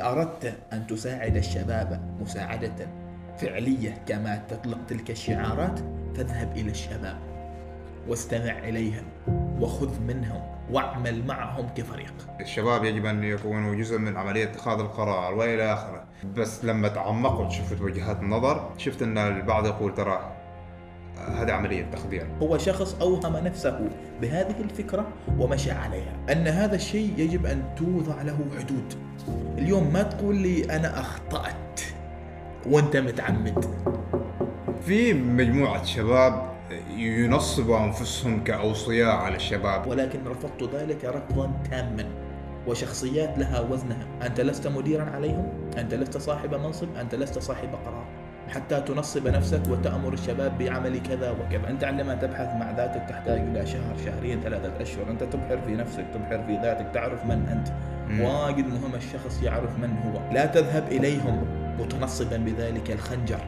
أردت أن تساعد الشباب مساعدة فعلية كما تطلق تلك الشعارات فاذهب إلى الشباب واستمع إليهم وخذ منهم واعمل معهم كفريق. الشباب يجب أن يكونوا جزء من عملية اتخاذ القرار وإلى آخره. بس لما تعمقت شفت وجهات النظر شفت أن البعض يقول ترى هذه عملية تخدير. هو شخص أوهم نفسه بهذه الفكرة ومشى عليها. أن هذا الشيء يجب أن توضع له حدود. اليوم ما تقول لي أنا أخطأت وأنت متعمد. في مجموعة شباب ينصبوا أنفسهم كأوصياء على الشباب. ولكن رفضت ذلك رفضا تاما. وشخصيات لها وزنها. أنت لست مديرا عليهم؟ أنت لست صاحب منصب؟ أنت لست صاحب قرار؟ حتى تنصب نفسك وتأمر الشباب بعمل كذا وكذا. أنت عندما تبحث مع ذاتك تحتاج إلى شهر شهرين ثلاثة أشهر. أنت تبحر في نفسك تبحر في ذاتك تعرف من أنت. واجد مهم الشخص يعرف من هو. لا تذهب إليهم متنصبا بذلك الخنجر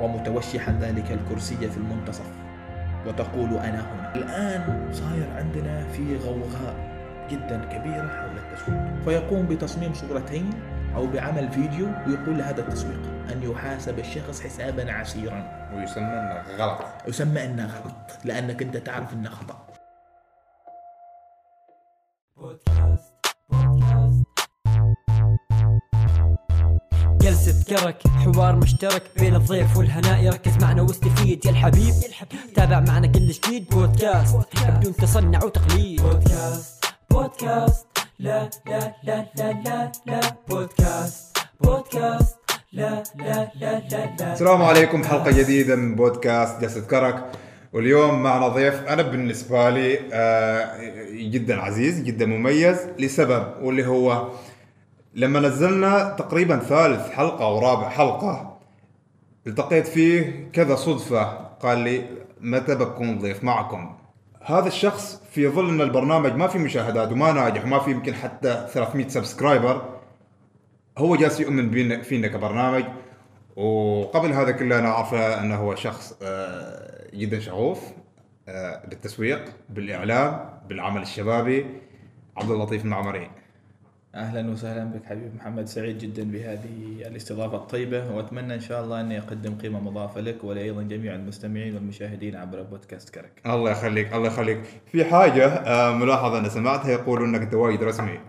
ومتوشحا ذلك الكرسي في المنتصف وتقول أنا هنا. الآن صاير عندنا في غوغاء جدا كبيرة حول التسويق. فيقوم بتصميم صورتين أو بعمل فيديو ويقول هذا التسويق أن يحاسب الشخص حسابا عسيرا. ويسمى إنه غلط. يسمى أنه غلط لأنك أنت تعرف أنه خطأ. بودكاست بودكاست جلسة كرك حوار مشترك بين الضيف والهناء ركز معنا واستفيد. يا الحبيب تابع معنا كل جديد بودكاست بدون تصنع وتقليد. بودكاست بودكاست. لا لا لا لا لا لا. بودكاست بودكاست لا لا لا لا لا. السلام عليكم حلقة جديدة من بودكاست جلسه كرك. واليوم معنا ضيف أنا بالنسبة لي آه، جدا عزيز جدا مميز لسبب واللي هو لما نزلنا تقريبا ثالث حلقة أو رابع حلقة التقيت فيه كذا صدفة. قال لي متى بكون ضيف معكم؟ هذا الشخص في ظل إن البرنامج ما في مشاهدات وما ناجح وما في يمكن حتى 300 سبسكرايبر هو جالس يؤمن فينا كبرنامج. وقبل هذا كله أنا اعرفه إنه هو شخص آه، جدا شغوف آه، بالتسويق بالإعلام بالعمل الشبابي. عبد اللطيف المعمري. أهلا وسهلا بك حبيب محمد سعيد جدا بهذه الاستضافة الطيبة وأتمنى إن شاء الله اني اقدم قيمة مضافة لك ولايضا جميع المستمعين والمشاهدين عبر بودكاست كرك. الله يخليك الله يخليك في حاجة آه، ملاحظة أنا سمعتها يقولوا إنك أنت وايد رسمي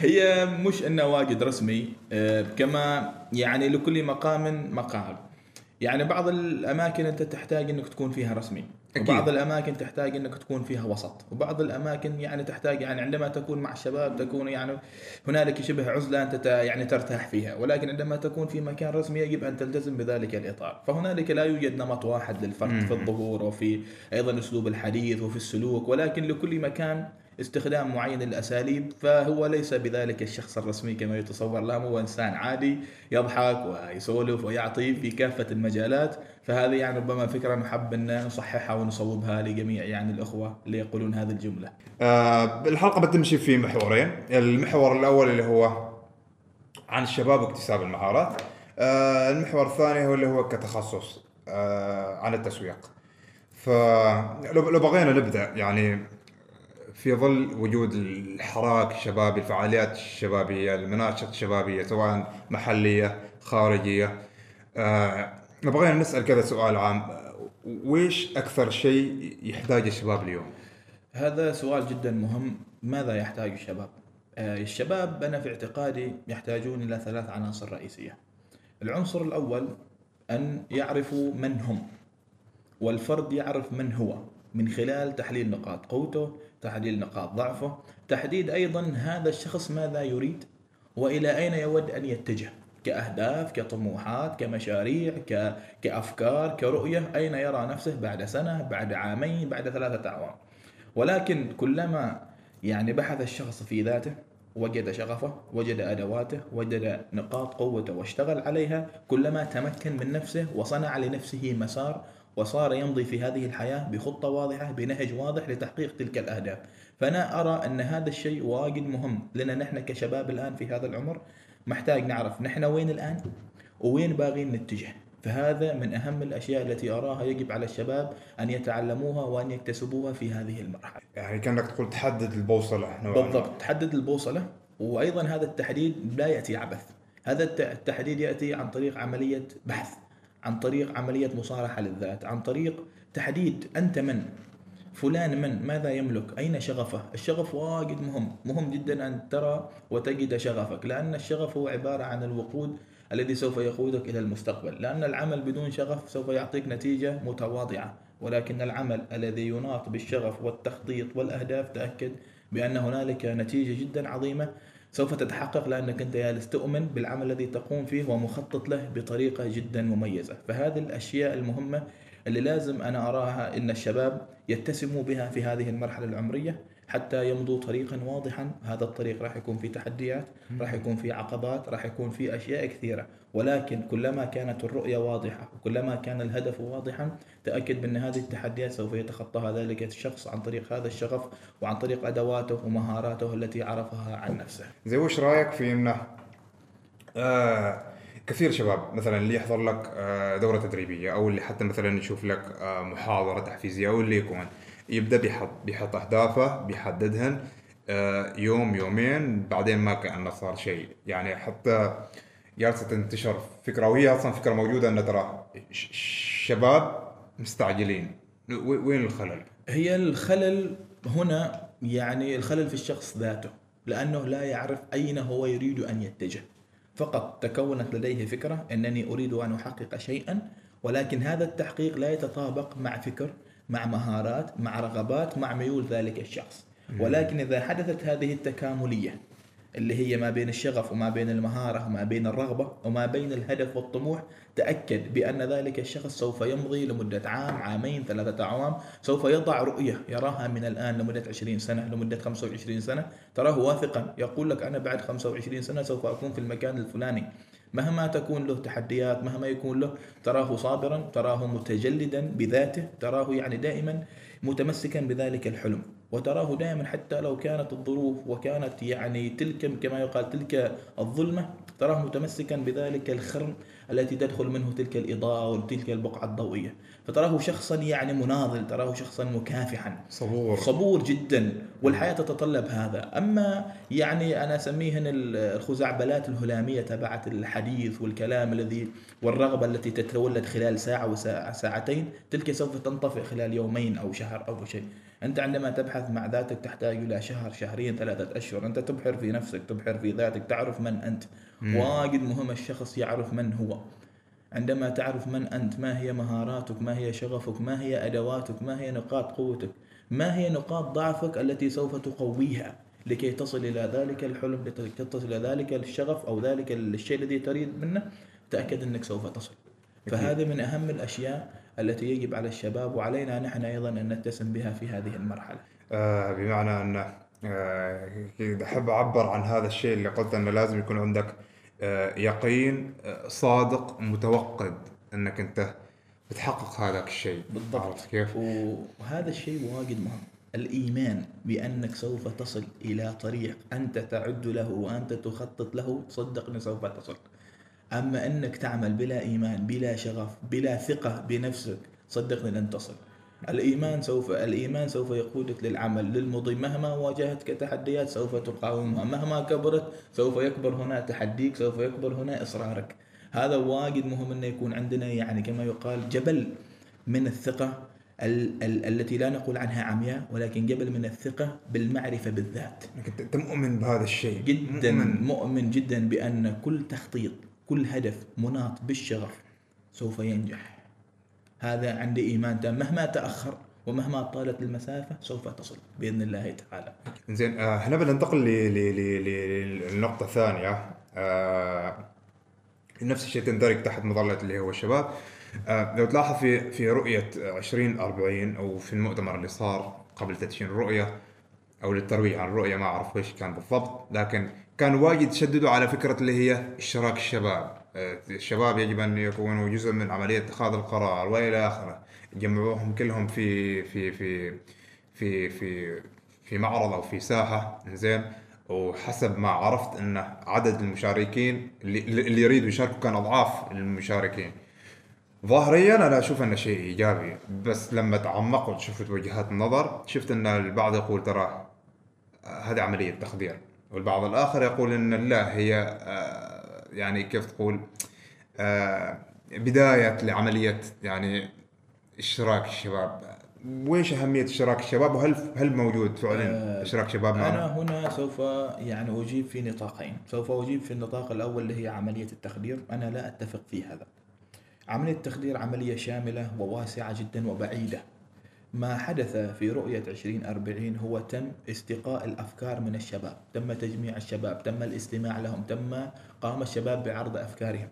هي مش إنه واجد رسمي آه، كما يعني لكل مقام مقال. يعني بعض الأماكن أنت تحتاج إنك تكون فيها رسمي. أكيد. وبعض الأماكن تحتاج إنك تكون فيها وسط، وبعض الأماكن يعني تحتاج يعني عندما تكون مع الشباب تكون يعني هنالك شبه عزلة أنت يعني ترتاح فيها، ولكن عندما تكون في مكان رسمي يجب أن تلتزم بذلك الإطار، فهنالك لا يوجد نمط واحد للفرد في الظهور وفي أيضا أسلوب الحديث وفي السلوك، ولكن لكل مكان استخدام معين للأساليب فهو ليس بذلك الشخص الرسمي كما يتصور. له هو إنسان عادي يضحك ويسولف ويعطي في كافة المجالات. فهذه يعني ربما فكرة نحب أن نصححها ونصوبها لجميع يعني الأخوة اللي يقولون هذه الجملة. آه، الحلقة بتمشي في محورين. المحور الأول اللي هو عن الشباب واكتساب المهارات. آه، المحور الثاني هو اللي هو كتخصص آه، عن التسويق. فلو لو بغينا نبدأ يعني في ظل وجود الحراك الشبابي الفعاليات الشبابية المناشط الشبابية سواء محلية خارجية آه، بغينا نسأل كذا سؤال عام ويش أكثر شيء يحتاجه الشباب اليوم؟ هذا سؤال جدا مهم ماذا يحتاج الشباب؟ آه، الشباب أنا في اعتقادي يحتاجون إلى ثلاث عناصر رئيسية. العنصر الأول أن يعرفوا من هم والفرد يعرف من هو من خلال تحليل نقاط قوته، تحليل نقاط ضعفه، تحديد أيضا هذا الشخص ماذا يريد وإلى أين يود أن يتجه كأهداف، كطموحات، كمشاريع، ك... كأفكار، كرؤية، أين يرى نفسه بعد سنة، بعد عامين، بعد ثلاثة أعوام. ولكن كلما يعني بحث الشخص في ذاته وجد شغفه وجد أدواته وجد نقاط قوته واشتغل عليها كلما تمكن من نفسه وصنع لنفسه مسار وصار يمضي في هذه الحياة بخطة واضحة بنهج واضح لتحقيق تلك الأهداف. فأنا أرى أن هذا الشيء واجد مهم لنا نحن كشباب الآن في هذا العمر محتاج نعرف نحن وين الآن وين باغين نتجه. فهذا من أهم الأشياء التي أراها يجب على الشباب أن يتعلموها وأن يكتسبوها في هذه المرحلة. يعني كأنك تقول تحدد نوعاً ما. بالضبط تحدد البوصلة. وأيضا هذا التحديد لا يأتي عبث. هذا الت- التحديد يأتي عن طريق عملية بحث. عن طريق عملية مصارحة للذات عن طريق تحديد أنت من؟ فلان من؟ ماذا يملك؟ أين شغفه؟ الشغف واجد مهم مهم جدا أن ترى وتجد شغفك لأن الشغف هو عبارة عن الوقود الذي سوف يقودك إلى المستقبل لأن العمل بدون شغف سوف يعطيك نتيجة متواضعة ولكن العمل الذي يناط بالشغف والتخطيط والأهداف تأكد بأن هنالك نتيجة جدا عظيمة سوف تتحقق لأنك أنت جالس تؤمن بالعمل الذي تقوم فيه ومخطط له بطريقة جدا مميزة. فهذه الأشياء المهمة اللي لازم أنا أراها أن الشباب يتسموا بها في هذه المرحلة العمرية. حتى يمضوا طريقا واضحا. هذا الطريق راح يكون فيه تحديات راح يكون فيه عقبات راح يكون فيه أشياء كثيرة. ولكن كلما كانت الرؤية واضحة وكلما كان الهدف واضحا تأكد بأن هذه التحديات سوف يتخطاها ذلك الشخص عن طريق هذا الشغف وعن طريق أدواته ومهاراته التي عرفها عن نفسه. زي وش رأيك في أنه آه كثير شباب مثلا اللي يحضر لك آه دورة تدريبية أو اللي حتى مثلا يشوف لك آه محاضرة تحفيزية أو اللي يكون يبدأ بيحط بيحط أهدافه بيحددهن آه يوم يومين بعدين ما كأنه صار شيء. يعني حتى جالسة تنتشر فكرة وهي أصلا فكرة موجودة ان ترى ش- شباب مستعجلين. وين الخلل؟ هي الخلل هنا يعني الخلل في الشخص ذاته لأنه لا يعرف أين هو يريد أن يتجه. فقط تكونت لديه فكرة أنني أريد أن أحقق شيئا ولكن هذا التحقيق لا يتطابق مع فكر مع مهارات مع رغبات مع ميول ذلك الشخص. ولكن إذا حدثت هذه التكاملية اللي هي ما بين الشغف وما بين المهارة وما بين الرغبة وما بين الهدف والطموح تأكد بأن ذلك الشخص سوف يمضي لمدة عام عامين ثلاثة أعوام سوف يضع رؤية يراها من الآن لمدة 20 سنة لمدة 25 سنة. تراه واثقا يقول لك أنا بعد 25 سنة سوف أكون في المكان الفلاني. مهما تكون له تحديات مهما يكون له تراه صابرا تراه متجلدا بذاته تراه يعني دائما متمسكا بذلك الحلم. وتراه دائما حتى لو كانت الظروف وكانت يعني تلك كما يقال تلك الظلمة تراه متمسكا بذلك الخرم التي تدخل منه تلك الإضاءة وتلك البقعة الضوئية. فتراه شخصا يعني مناضل تراه شخصا مكافحا. صبور. صبور جدا والحياة تتطلب هذا. أما يعني أنا أسميهن الخزعبلات الهلامية تبعت الحديث والكلام الذي والرغبة التي تتولد خلال ساعة وساعة ساعتين تلك سوف تنطفئ خلال يومين أو شهر أو شيء. أنت عندما تبحث مع ذاتك تحتاج إلى شهر شهرين ثلاثة أشهر. أنت تبحر في نفسك تبحر في ذاتك تعرف من أنت. واجد مهم الشخص يعرف من هو. عندما تعرف من أنت ما هي مهاراتك ما هي شغفك ما هي أدواتك ما هي نقاط قوتك ما هي نقاط ضعفك التي سوف تقويها لكي تصل إلى ذلك الحلم لكي تصل إلى ذلك الشغف أو ذلك الشيء الذي تريد منه تأكد أنك سوف تصل. فهذا من أهم الأشياء التي يجب على الشباب وعلينا نحن أيضا أن نتسم بها في هذه المرحلة. آه بمعنى أن آه كده أحب أعبر عن هذا الشيء اللي قلت أنه لازم يكون عندك يقين آه صادق متوقد أنك أنت بتحقق هذاك الشيء. بالضبط. عرفت كيف؟ وهذا الشيء واجد مهم. الإيمان بأنك سوف تصل إلى طريق أنت تعد له وأنت تخطط له صدقني سوف تصل. أما أنك تعمل بلا إيمان بلا شغف بلا ثقة بنفسك صدقني لن تصل. الإيمان سوف الإيمان سوف يقودك للعمل للمضي. مهما واجهتك تحديات سوف تقاومها. مهما كبرت سوف يكبر هنا تحديك سوف يكبر هنا إصرارك. هذا واجد مهم أنه يكون عندنا يعني كما يقال جبل من الثقة ال- ال- التي لا نقول عنها عمياء ولكن جبل من الثقة بالمعرفة بالذات. أنت مؤمن بهذا الشيء. جدا مؤمن. مؤمن جدا بأن كل تخطيط كل هدف مناط بالشغف سوف ينجح. هذا عندي إيمان تام. مهما تأخر ومهما طالت المسافة سوف تصل بإذن الله تعالى. زين آه هنا بننتقل للنقطة الثانية آه نفس الشيء تندرج تحت مظلة اللي هو الشباب. آه لو تلاحظ في في رؤية 2040 أو في المؤتمر اللي صار قبل تدشين الرؤية أو للترويج عن الرؤية ما أعرف إيش كان بالضبط لكن كان واجد شددوا على فكرة اللي هي إشتراك الشباب. الشباب يجب أن يكونوا جزء من عملية اتخاذ القرار وإلى آخره. يجمعوهم كلهم في في في في في في معرض أو في ساحة زين وحسب ما عرفت إن عدد المشاركين اللي, يريدوا يشاركوا كان أضعاف المشاركين. ظاهريا أنا أشوف إنه شيء إيجابي بس لما تعمقت وشفت وجهات النظر شفت إن البعض يقول ترى هذه عملية تخدير والبعض الآخر يقول أن لا هي آه، يعني كيف تقول آه، بداية لعملية يعني اشتراك الشباب. ويش أهمية اشتراك الشباب؟ وهل هل موجود فعلا آه، اشتراك شباب أنا معنا؟ هنا سوف يعني أجيب في نطاقين. سوف أجيب في النطاق الأول اللي هي عملية التخدير. أنا لا أتفق في هذا. عملية التخدير عملية شاملة وواسعة جدا وبعيدة. ما حدث في رؤية 2040 هو تم استقاء الأفكار من الشباب. تم تجميع الشباب تم الاستماع لهم تم قام الشباب بعرض أفكارهم.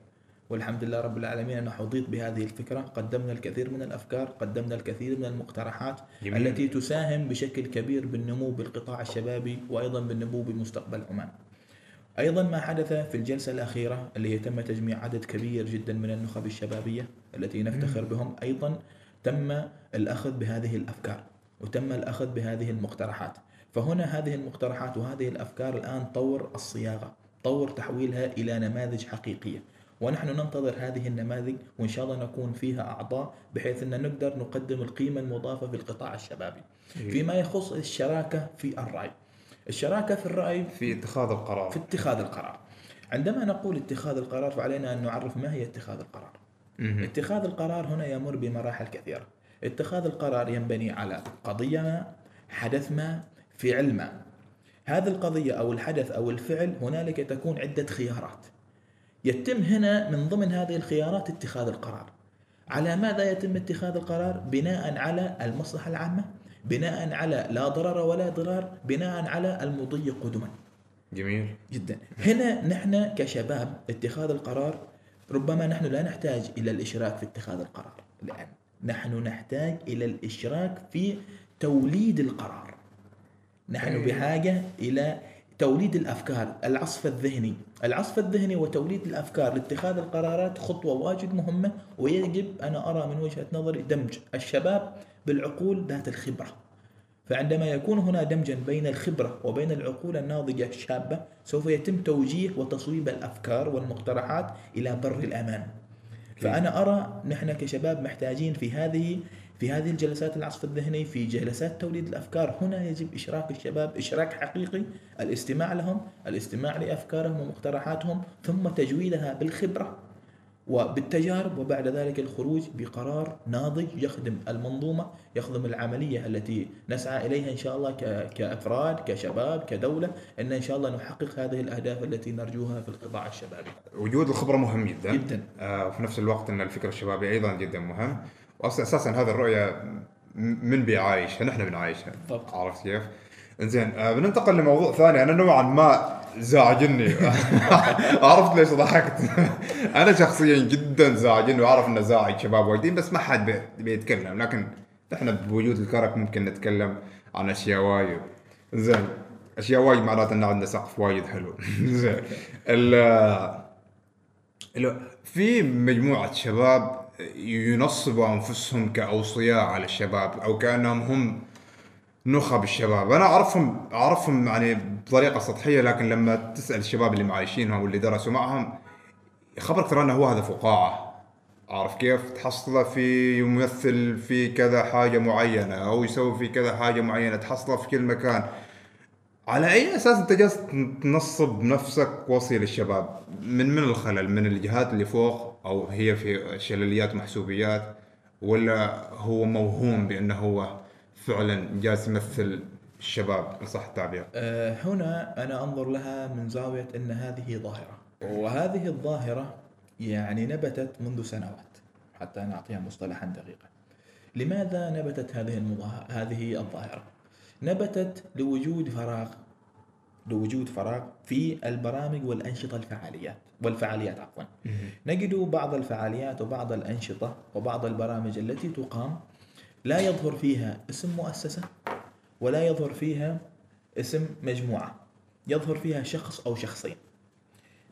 والحمد لله رب العالمين أنا حظيت بهذه الفكرة. قدمنا الكثير من الأفكار قدمنا الكثير من المقترحات جميل. التي تساهم بشكل كبير بالنمو بالقطاع الشبابي وأيضا بالنمو بمستقبل عمان. أيضا ما حدث في الجلسة الأخيرة اللي تم تجميع عدد كبير جدا من النخب الشبابية التي نفتخر بهم. أيضا تم الأخذ بهذه الأفكار وتم الأخذ بهذه المقترحات. فهنا هذه المقترحات وهذه الأفكار الآن طور الصياغة طور تحويلها إلى نماذج حقيقية. ونحن ننتظر هذه النماذج وإن شاء الله نكون فيها أعضاء بحيث أن نقدر نقدم القيمة المضافة في القطاع الشبابي. فيما يخص الشراكة في الرأي. الشراكة في الرأي في اتخاذ القرار. في اتخاذ القرار. عندما نقول اتخاذ القرار فعلينا أن نعرف ما هي اتخاذ القرار. اتخاذ القرار هنا يمر بمراحل كثيرة. اتخاذ القرار ينبني على قضية ما حدث ما فعل ما. هذه القضية أو الحدث أو الفعل هنالك تكون عدة خيارات. يتم هنا من ضمن هذه الخيارات اتخاذ القرار. على ماذا يتم اتخاذ القرار؟ بناء على المصلحة العامة بناء على لا ضرر ولا ضرار بناء على المضي قدما. جميل. جدا. هنا نحن كشباب اتخاذ القرار ربما نحن لا نحتاج إلى الإشراك في اتخاذ القرار الان نحن نحتاج إلى الإشراك في توليد القرار. نحن أي. بحاجة إلى توليد الأفكار العصف الذهني. العصف الذهني وتوليد الأفكار لاتخاذ القرارات خطوة واجد مهمة ويجب أنا أرى من وجهة نظري دمج الشباب بالعقول ذات الخبرة. فعندما يكون هنا دمجا بين الخبرة وبين العقول الناضجة الشابة سوف يتم توجيه وتصويب الأفكار والمقترحات إلى بر الأمان. فأنا أرى نحن كشباب محتاجين في هذه في هذه الجلسات العصف الذهني في جلسات توليد الأفكار. هنا يجب إشراك الشباب إشراك حقيقي الاستماع لهم الاستماع لأفكارهم ومقترحاتهم ثم تجويدها بالخبرة. وبالتجارب وبعد ذلك الخروج بقرار ناضج يخدم المنظومة يخدم العملية التي نسعى إليها إن شاء الله كأفراد كشباب كدولة أن إن شاء الله نحقق هذه الأهداف التي نرجوها في القطاع الشبابي. وجود الخبرة مهم جدا. جدا. آه وفي نفس الوقت إن الفكر الشبابي أيضا جدا مهم. واصلا أساسا هذه الرؤية م- من بيعايشها؟ نحن بنعايشها. عرفت كيف؟ إنزين آه بننتقل لموضوع ثاني. أنا نوعا ما زعجني عرفت ليش ضحكت؟ أنا شخصيا جدا زعجني وأعرف إنه زاعج شباب واجدين بس ما حد بي- بيتكلم. لكن إحنا بوجود الكرك ممكن نتكلم عن أشياء وايد. زين. أشياء وايد معناته إن عندنا سقف وايد حلو. زين. في مجموعة شباب ينصبوا أنفسهم كأوصياء على الشباب أو كأنهم هم نخب الشباب أنا أعرفهم أعرفهم يعني بطريقة سطحية لكن لما تسأل الشباب اللي معايشينهم واللي درسوا معهم خبرك ترى أنه هو هذا فقاعة عارف كيف؟ تحصله في يمثل في كذا حاجة معينة أو يسوي في كذا حاجة معينة تحصله في كل مكان. على أي أساس أنت جالس تنصب نفسك وصي للشباب؟ من من الخلل؟ من الجهات اللي فوق؟ أو هي في شلاليات ومحسوبيات ولا هو موهوم بأنه هو فعلا جالس يمثل الشباب إن صح التعبير آه، هنا أنا أنظر لها من زاوية أن هذه ظاهرة. وهذه الظاهرة يعني نبتت منذ سنوات حتى نعطيها مصطلحا دقيقا. لماذا نبتت هذه المظاهرة هذه الظاهرة؟ نبتت لوجود فراغ لوجود فراغ في البرامج والأنشطة الفعاليات والفعاليات عفوا. نجد بعض الفعاليات وبعض الأنشطة وبعض البرامج التي تقام لا يظهر فيها اسم مؤسسة ولا يظهر فيها اسم مجموعة. يظهر فيها شخص أو شخصين.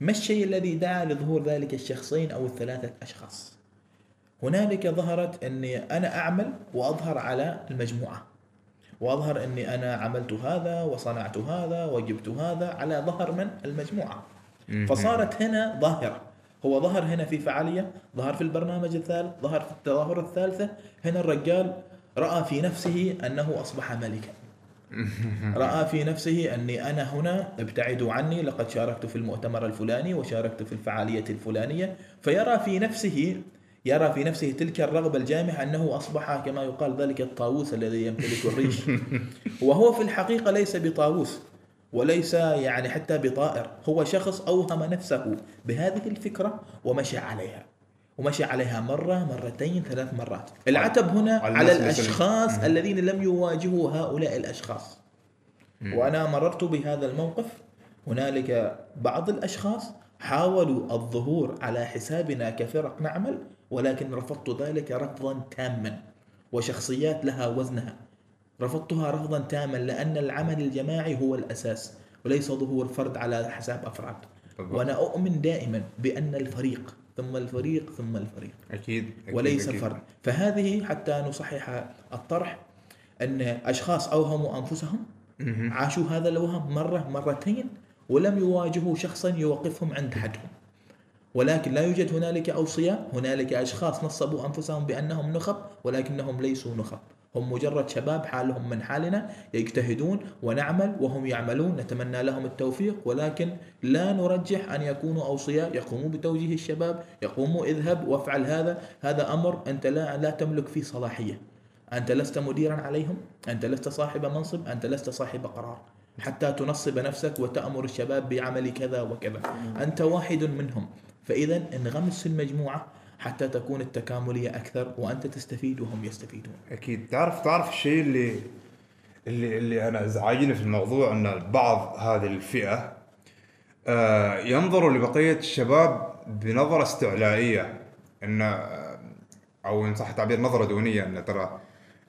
ما الشيء الذي دعا لظهور ذلك الشخصين أو الثلاثة أشخاص؟ هنالك ظهرت أني أنا أعمل وأظهر على المجموعة. وأظهر أني أنا عملت هذا وصنعت هذا وجبت هذا على ظهر من؟ المجموعة. فصارت هنا ظاهرة. هو ظهر هنا في فعالية ظهر في البرنامج الثالث ظهر في التظاهرة الثالثة. هنا الرجال رأى في نفسه أنه أصبح ملكا. رأى في نفسه أني أنا هنا ابتعدوا عني لقد شاركت في المؤتمر الفلاني وشاركت في الفعالية الفلانية. فيرى في نفسه يرى في نفسه تلك الرغبة الجامحة أنه أصبح كما يقال ذلك الطاووس الذي يمتلك الريش. وهو في الحقيقة ليس بطاووس. وليس يعني حتى بطائر. هو شخص أوهم نفسه بهذه الفكرة ومشى عليها. ومشى عليها مرة مرتين ثلاث مرات. العتب هنا على الأشخاص الذين لم يواجهوا هؤلاء الأشخاص. وأنا مررت بهذا الموقف. هنالك بعض الأشخاص حاولوا الظهور على حسابنا كفرق نعمل ولكن رفضت ذلك رفضا تاما. وشخصيات لها وزنها. رفضتها رفضا تاما لأن العمل الجماعي هو الأساس وليس ظهور فرد على حساب أفراد بالضبط. وأنا أؤمن دائما بأن الفريق ثم الفريق ثم الفريق أكيد, أكيد وليس أكيد. فرد فهذه حتى نصحح الطرح أن أشخاص أوهموا أنفسهم. عاشوا هذا الوهم مرة مرتين ولم يواجهوا شخصا يوقفهم عند حدهم ولكن لا يوجد هنالك أوصياء هنالك أشخاص نصبوا أنفسهم بأنهم نخب ولكنهم ليسوا نخب هم مجرد شباب حالهم من حالنا يجتهدون ونعمل وهم يعملون. نتمنى لهم التوفيق ولكن لا نرجح أن يكونوا أوصياء. يقوموا بتوجيه الشباب يقوموا اذهب وافعل هذا. هذا أمر أنت لا, لا تملك فيه صلاحية. أنت لست مديرا عليهم أنت لست صاحب منصب أنت لست صاحب قرار. حتى تنصب نفسك وتأمر الشباب بعمل كذا وكذا. أنت واحد منهم. فإذا انغمس في المجموعة حتى تكون التكاملية أكثر وأنت تستفيد وهم يستفيدون. أكيد. تعرف تعرف الشيء اللي اللي اللي أنا ازعجني في الموضوع إن بعض هذه الفئة آه ينظروا لبقية الشباب بنظرة استعلائية. إن آه، أو إن صح التعبير نظرة دونية إن ترى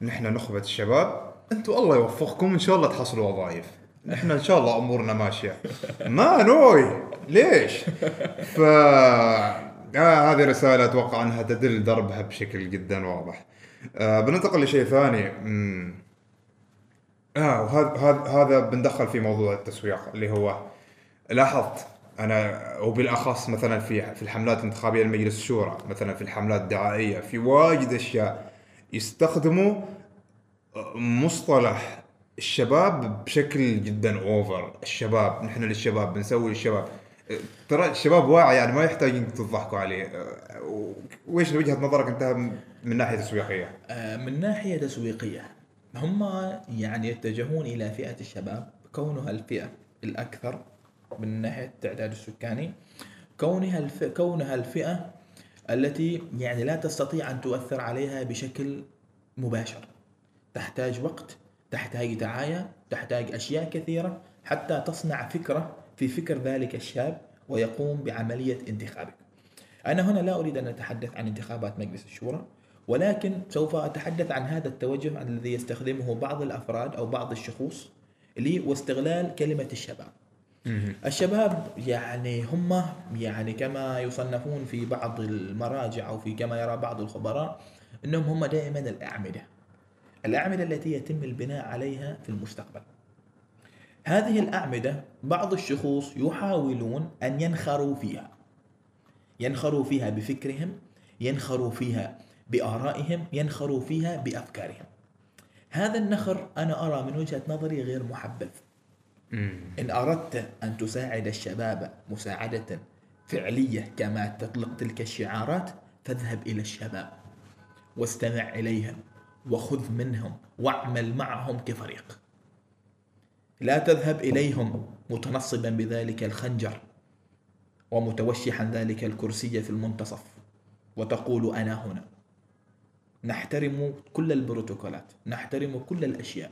نحن نخبة الشباب أنتم الله يوفقكم إن شاء الله تحصلوا وظائف. نحن إن شاء الله أمورنا ماشية. ما نوي. ليش؟ ف آه هذه رسالة أتوقع أنها تدل دربها بشكل جدا واضح. آه بننتقل لشيء ثاني. مم. آه وهذا هذا هذا بندخل في موضوع التسويق اللي هو لاحظت أنا وبالأخص مثلا في في الحملات الانتخابية لمجلس الشورى مثلا في الحملات الدعائية في واجد أشياء يستخدموا مصطلح الشباب بشكل جدا اوفر الشباب نحن للشباب بنسوي للشباب. ترى الشباب واعي يعني ما يحتاج انك تضحكوا عليه أه، وإيش وجهة نظرك أنت من ناحية تسويقية؟ آه، من ناحية تسويقية هم يعني يتجهون إلى فئة الشباب كونها الفئة الأكثر من ناحية التعداد السكاني كونها الف... كونها الفئة التي يعني لا تستطيع أن تؤثر عليها بشكل مباشر تحتاج وقت تحتاج دعاية تحتاج أشياء كثيرة حتى تصنع فكرة في فكر ذلك الشاب ويقوم بعملية انتخابك. أنا هنا لا أريد أن أتحدث عن انتخابات مجلس الشورى ولكن سوف أتحدث عن هذا التوجه الذي يستخدمه بعض الأفراد أو بعض الشخوص اللي واستغلال كلمة الشباب. الشباب يعني هم يعني كما يصنفون في بعض المراجع أو في كما يرى بعض الخبراء أنهم هم دائما الأعمدة. الأعمدة التي يتم البناء عليها في المستقبل. هذه الأعمدة بعض الشخوص يحاولون أن ينخروا فيها. ينخروا فيها بفكرهم ينخروا فيها بآرائهم ينخروا فيها بأفكارهم. هذا النخر أنا أرى من وجهة نظري غير محبذ. إن أردت أن تساعد الشباب مساعدة فعلية كما تطلق تلك الشعارات فاذهب إلى الشباب واستمع إليهم وخذ منهم واعمل معهم كفريق. لا تذهب إليهم متنصبا بذلك الخنجر ومتوشحا ذلك الكرسي في المنتصف وتقول أنا هنا. نحترم كل البروتوكولات نحترم كل الأشياء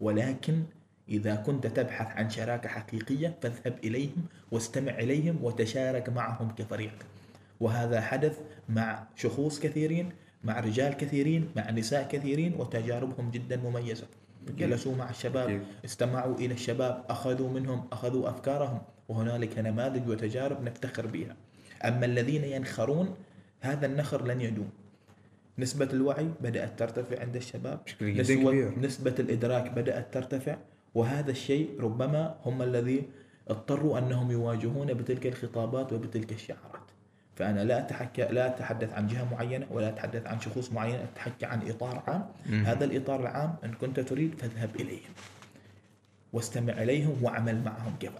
ولكن إذا كنت تبحث عن شراكة حقيقية فاذهب إليهم واستمع إليهم وتشارك معهم كفريق وهذا حدث مع شخوص كثيرين مع رجال كثيرين مع نساء كثيرين وتجاربهم جدا مميزة. جلسوا مع الشباب. استمعوا إلى الشباب أخذوا منهم أخذوا أفكارهم وهنالك نماذج وتجارب نفتخر بها. أما الذين ينخرون هذا النخر لن يدوم. نسبة الوعي بدأت ترتفع عند الشباب. بشكل نسبة, كبير. نسبة الإدراك بدأت ترتفع وهذا الشيء ربما هم الذي اضطروا أنهم يواجهون بتلك الخطابات وبتلك الشعارات. فأنا لا أتحكى لا أتحدث عن جهة معينة ولا أتحدث عن شخوص معينة أتحكى عن إطار عام. مم. هذا الإطار العام إن كنت تريد فاذهب إليهم واستمع إليهم وأعمل معهم كذلك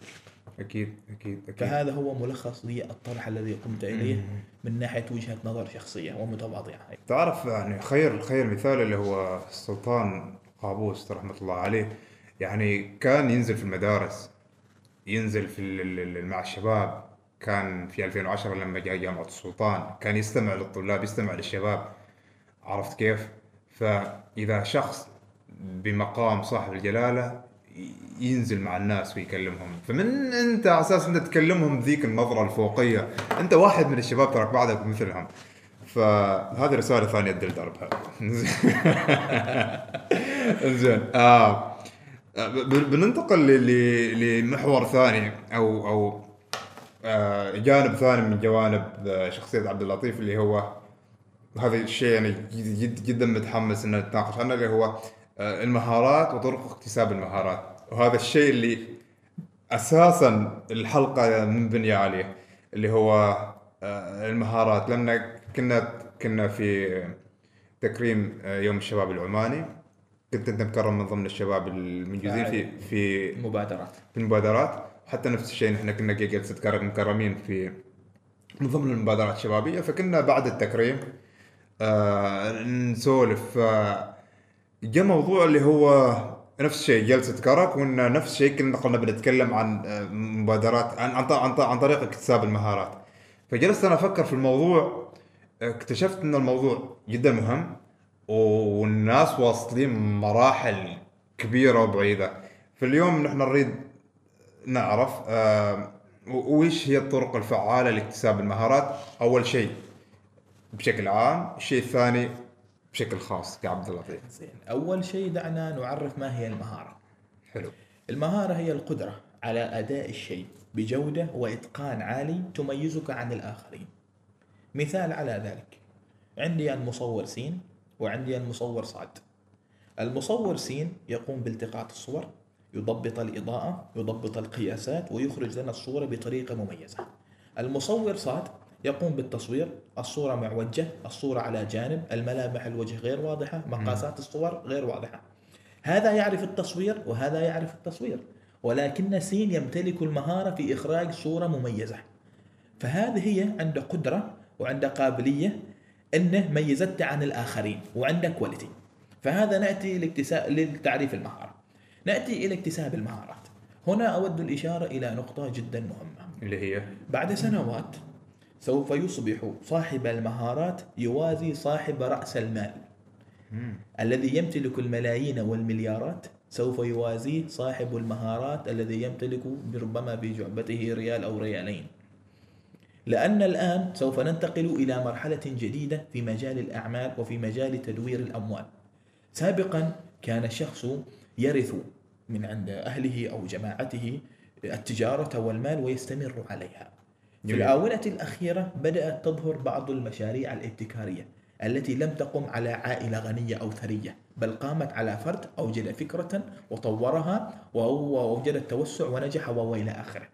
أكيد أكيد أكيد. فهذا هو ملخص للطرح الذي قمت إليه من ناحية وجهة نظر شخصية ومتواضعة. تعرف يعني خير خير مثال اللي هو السلطان قابوس رحمة الله عليه. يعني كان ينزل في المدارس ينزل في مع الشباب. كان في 2010 لما جاء جامعة السلطان كان يستمع للطلاب يستمع للشباب. عرفت كيف؟ فإذا شخص بمقام صاحب الجلالة ينزل مع الناس ويكلمهم. فمن أنت على أساس أنت تكلمهم ذيك النظرة الفوقية؟ أنت واحد من الشباب تراك بعدك مثلهم. فهذه رسالة ثانية ادي دربها. زين. آه. بننتقل لمحور ثاني أو أو جانب ثاني من جوانب آه، شخصية عبد اللطيف اللي هو هذا الشيء يعني جد جد جدا متحمس ان نتناقش عنه اللي هو آه، المهارات وطرق اكتساب المهارات. وهذا الشيء اللي أساسا الحلقة منبنيه عليه اللي هو آه، المهارات. لما كنا كنا في تكريم آه، يوم الشباب العماني. كنت أنت مكرم من ضمن الشباب المنجزين في في مبادرات. في المبادرات. حتى نفس الشيء نحن كنا جلسة كرم مكرمين في من ضمن المبادرات الشبابية فكنا بعد التكريم آه نسولف آه جاء موضوع اللي هو نفس الشيء جلسة كرك وإن نفس الشيء كنا قلنا بنتكلم عن آه، مبادرات عن عن, عن, عن طريق اكتساب المهارات. فجلست أنا أفكر في الموضوع اكتشفت إن الموضوع جدا مهم والناس واصلين مراحل كبيرة وبعيدة. في اليوم نحن نريد نعرف وش هي الطرق الفعالة لاكتساب المهارات؟ أول شيء بشكل عام الشيء الثاني بشكل خاص كعبد اللطيف. زين. أول شيء دعنا نعرف ما هي المهارة. حلو. المهارة هي القدرة على أداء الشيء بجودة وإتقان عالي تميزك عن الآخرين. مثال على ذلك عندي المصور سين وعندي المصور صاد. المصور سين يقوم بالتقاط الصور يضبط الإضاءة يضبط القياسات ويخرج لنا الصورة بطريقة مميزة. المصور صاد يقوم بالتصوير الصورة معوجة الصورة على جانب الملامح الوجه غير واضحة مقاسات الصور غير واضحة. هذا يعرف التصوير وهذا يعرف التصوير. ولكن سين يمتلك المهارة في إخراج صورة مميزة. فهذه هي عنده قدرة وعنده قابلية أنه ميزته عن الآخرين وعنده quality فهذا نأتي لاكتساب لتعريف المهارة. نأتي إلى اكتساب المهارات. هنا أود الإشارة إلى نقطة جدا مهمة. اللي هي؟ بعد سنوات سوف يصبح صاحب المهارات يوازي صاحب رأس المال. الذي يمتلك الملايين والمليارات سوف يوازيه صاحب المهارات الذي يمتلك ربما في جعبته ريال أو ريالين. لأن الآن سوف ننتقل إلى مرحلة جديدة في مجال الأعمال وفي مجال تدوير الأموال. سابقا كان الشخص يرث من عند أهله أو جماعته التجارة والمال ويستمر عليها. في. الآونة الأخيرة بدأت تظهر بعض المشاريع الابتكارية التي لم تقم على عائلة غنية أو ثرية بل قامت على فرد أوجد فكرة وطورها ووجد التوسع ونجح وإلى آخره.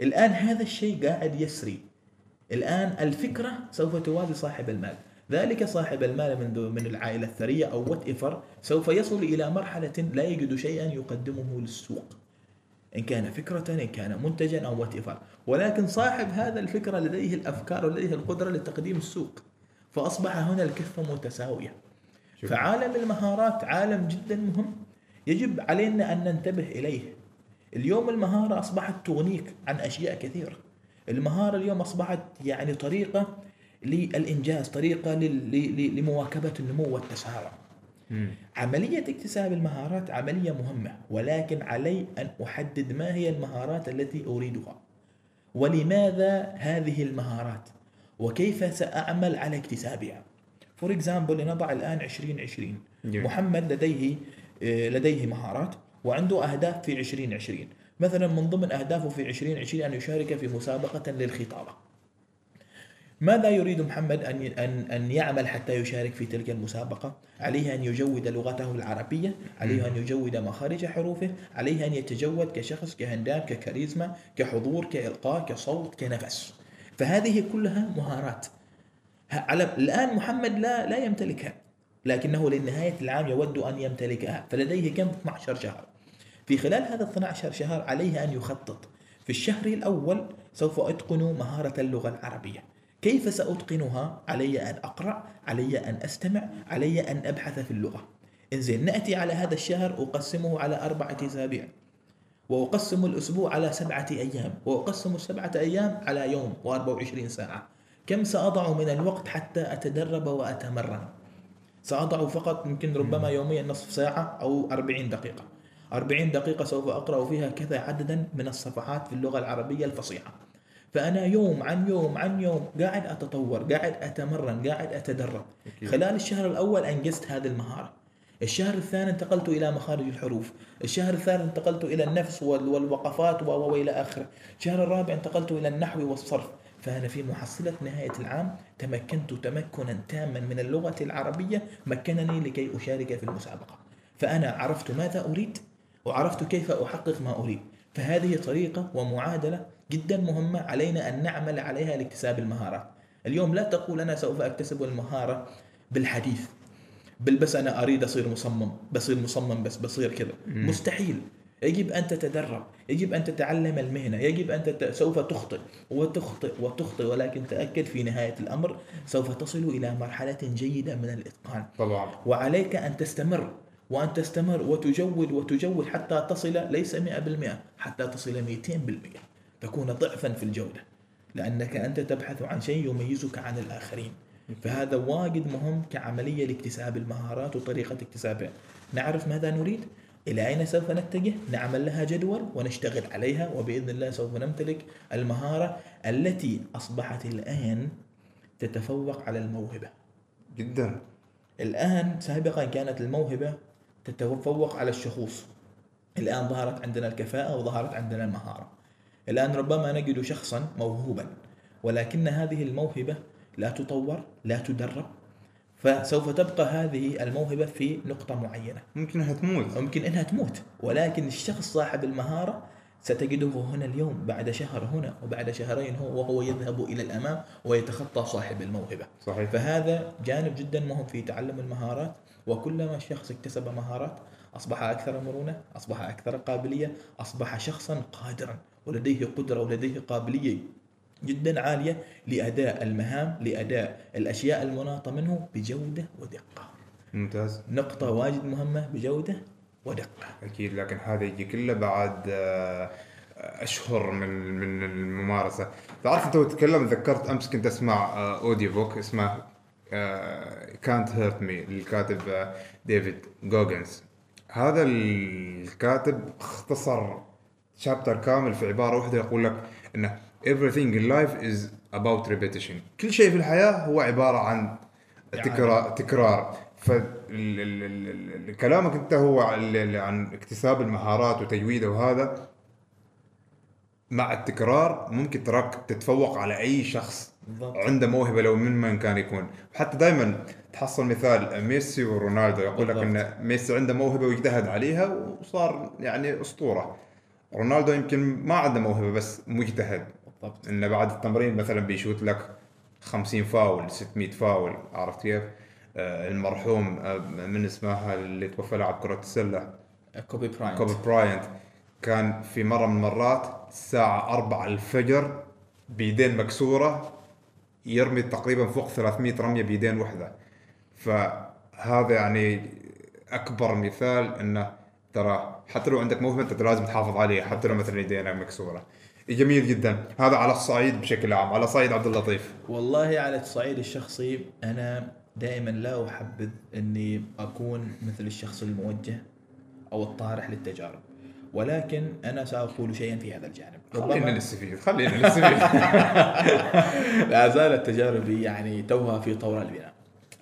الآن هذا الشيء قاعد يسري. الآن الفكرة سوف توازي صاحب المال. ذلك صاحب المال من من العائلة الثرية أو whatever سوف يصل إلى مرحلة لا يجد شيئا يقدمه للسوق. إن كان فكرة إن كان منتجا أو whatever ولكن صاحب هذا الفكرة لديه الأفكار ولديه القدرة لتقديم السوق. فأصبح هنا الكفة متساوية شكراً. فعالم المهارات عالم جدا مهم. يجب علينا أن ننتبه إليه. اليوم المهارة أصبحت تغنيك عن أشياء كثيرة. المهارة اليوم أصبحت يعني طريقة للإنجاز طريقة لمواكبة النمو والتسارع. عملية اكتساب المهارات عملية مهمة ولكن علي أن أحدد ما هي المهارات التي أريدها. ولماذا هذه المهارات؟ وكيف سأعمل على اكتسابها؟ for example لنضع الآن 2020 جميل. محمد لديه آه، لديه مهارات وعنده أهداف في 2020 مثلا من ضمن أهدافه في 2020 أن يشارك في مسابقة للخطابة. ماذا يريد محمد أن أن أن يعمل حتى يشارك في تلك المسابقة؟ عليه أن يجود لغته العربية، عليه أن يجود مخارج حروفه، عليه أن يتجود كشخص كهندام ككاريزما كحضور كإلقاء كصوت كنفس. فهذه كلها مهارات. على الآن محمد لا لا يمتلكها، لكنه لنهاية العام يود أن يمتلكها، فلديه كم 12 شهر. في خلال هذا 12 شهر عليه أن يخطط في الشهر الأول سوف أتقن مهارة اللغة العربية كيف سأتقنها؟ علي أن أقرأ علي أن أستمع علي أن أبحث في اللغة. إنزين نأتي على هذا الشهر أقسمه على أربعة أسابيع. وأقسم الأسبوع على سبعة أيام. وأقسم السبعة أيام على يوم و24 ساعة. كم سأضع من الوقت حتى أتدرب وأتمرن؟ سأضع فقط يمكن ربما يوميا نصف ساعة أو 40 دقيقة. 40 دقيقة سوف أقرأ فيها كذا عددا من الصفحات في اللغة العربية الفصيحة. فأنا يوم عن يوم عن يوم قاعد أتطور قاعد أتمرن قاعد أتدرب. خلال الشهر الأول أنجزت هذه المهارة. الشهر الثاني انتقلت إلى مخارج الحروف. الشهر الثالث انتقلت إلى النفس وال- والوقفات و- و- وإلى آخره. الشهر الرابع انتقلت إلى النحو والصرف. فأنا في محصلة نهاية العام تمكنت تمكنا تاما من اللغة العربية مكنني لكي أشارك في المسابقة. فأنا عرفت ماذا أريد وعرفت كيف أحقق ما أريد. فهذه طريقة ومعادلة جدا مهمة علينا أن نعمل عليها لاكتساب المهارات. اليوم لا تقول أنا سوف أكتسب المهارة بالحديث. بل بس أنا أريد أصير مصمم. بصير مصمم بس بصير كذا. مستحيل. يجب أن تتدرب. يجب أن تتعلم المهنة. يجب أن تت... سوف تخطئ. وتخطئ. وتخطئ. ولكن تأكد في نهاية الأمر سوف تصل إلى مرحلة جيدة من الإتقان. طبعا. وعليك أن تستمر. وأن تستمر. وتجود. وتجود حتى تصل. ليس 100% حتى تصل 200% تكون ضعفا في الجودة لأنك أنت تبحث عن شيء يميزك عن الآخرين. فهذا واجد مهم كعملية لاكتساب المهارات وطريقة اكتسابها. نعرف ماذا نريد؟ إلى أين سوف نتجه؟ نعمل لها جدول ونشتغل عليها وبإذن الله سوف نمتلك المهارة التي أصبحت الآن تتفوق على الموهبة. جدا. الآن سابقا كانت الموهبة تتفوق على الشخوص. الآن ظهرت عندنا الكفاءة وظهرت عندنا المهارة. الآن ربما نجد شخصا موهوبا ولكن هذه الموهبة لا تطور لا تدرب فسوف تبقى هذه الموهبة في نقطة معينة. ممكن إنها تموت. ممكن إنها تموت ولكن الشخص صاحب المهارة ستجده هنا اليوم بعد شهر هنا وبعد شهرين هو وهو يذهب إلى الأمام ويتخطى صاحب الموهبة. صحيح. فهذا جانب جدا مهم في تعلم المهارات وكلما الشخص اكتسب مهارات أصبح أكثر مرونة، أصبح أكثر قابلية، أصبح شخصا قادرا. ولديه قدرة ولديه قابلية جدا عالية لأداء المهام، لأداء الأشياء المناطة منه بجودة ودقة. ممتاز نقطة واجد مهمة بجودة ودقة. أكيد لكن هذا يجي كله بعد آه، أشهر من من الممارسة تعرف أنت تتكلم ذكرت أمس كنت أسمع آه، أوديو بوك اسمه كانت hurt me للكاتب آه، ديفيد جوجنز هذا الكاتب اختصر chapter كامل في عبارة واحدة يقول لك انه everything in life is about repetition. كل شيء في الحياة هو عبارة عن تكرار تكرار. فكلامك أنت هو عن اكتساب المهارات وتجويدها وهذا. مع التكرار ممكن تراك تتفوق على أي شخص بالضبط. عنده موهبة لو من من كان يكون. حتى دائما تحصل مثال ميسي ورونالدو. يقول لك. إن ميسي عنده موهبة واجتهد عليها وصار يعني أسطورة. رونالدو يمكن ما عنده موهبة بس مجتهد بالضبط. إنه بعد التمرين مثلا بيشوت لك 50 فاول 600 فاول عرفت كيف؟ آه المرحوم آه من اسمها اللي توفى لاعب كرة السلة كوبي براينت. كوبي براينت كان في مرة من المرات الساعة 4 الفجر بيدين مكسورة يرمي تقريبا فوق 300 رمية بيدين واحدة فهذا يعني أكبر مثال أنه ترى حتى لو عندك موهبة أنت لازم تحافظ عليها حتى لو مثلا يدينك مكسورة. جميل جدا. هذا على الصعيد بشكل عام على صعيد عبد اللطيف. والله على الصعيد الشخصي أنا دائما لا أحبذ إني أكون مثل الشخص الموجه أو الطارح للتجارب. ولكن أنا سأقول شيئا في هذا الجانب. خلينا نستفيد خلينا نستفيد لا زالت تجاربي يعني توها في طور البناء.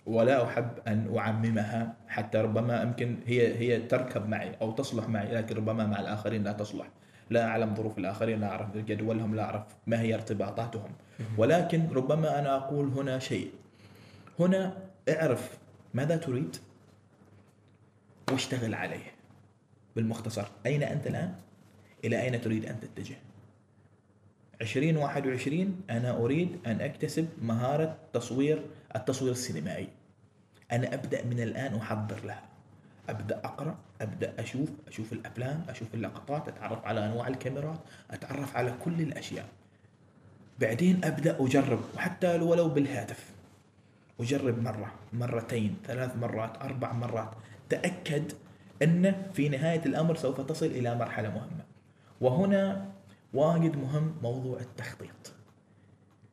ولا أحب أن أعممها حتى ربما يمكن هي هي تركب معي أو تصلح معي لكن ربما مع الآخرين لا تصلح. لا أعلم ظروف الآخرين لا أعرف جدولهم لا أعرف ما هي ارتباطاتهم. ولكن ربما أنا أقول هنا شيء. هنا اعرف ماذا تريد واشتغل عليه. بالمختصر أين أنت الآن؟ إلى أين تريد أن تتجه؟ 2021 أنا أريد أن أكتسب مهارة تصوير التصوير السينمائي. أنا أبدأ من الآن أحضر لها. أبدأ أقرأ أبدأ أشوف أشوف الأفلام أشوف اللقطات أتعرف على أنواع الكاميرات أتعرف على كل الأشياء. بعدين أبدأ أجرب وحتى لو- ولو بالهاتف. أجرب مرة مرتين ثلاث مرات أربع مرات. تأكد أن في نهاية الأمر سوف تصل إلى مرحلة مهمة. وهنا واجد مهم موضوع التخطيط.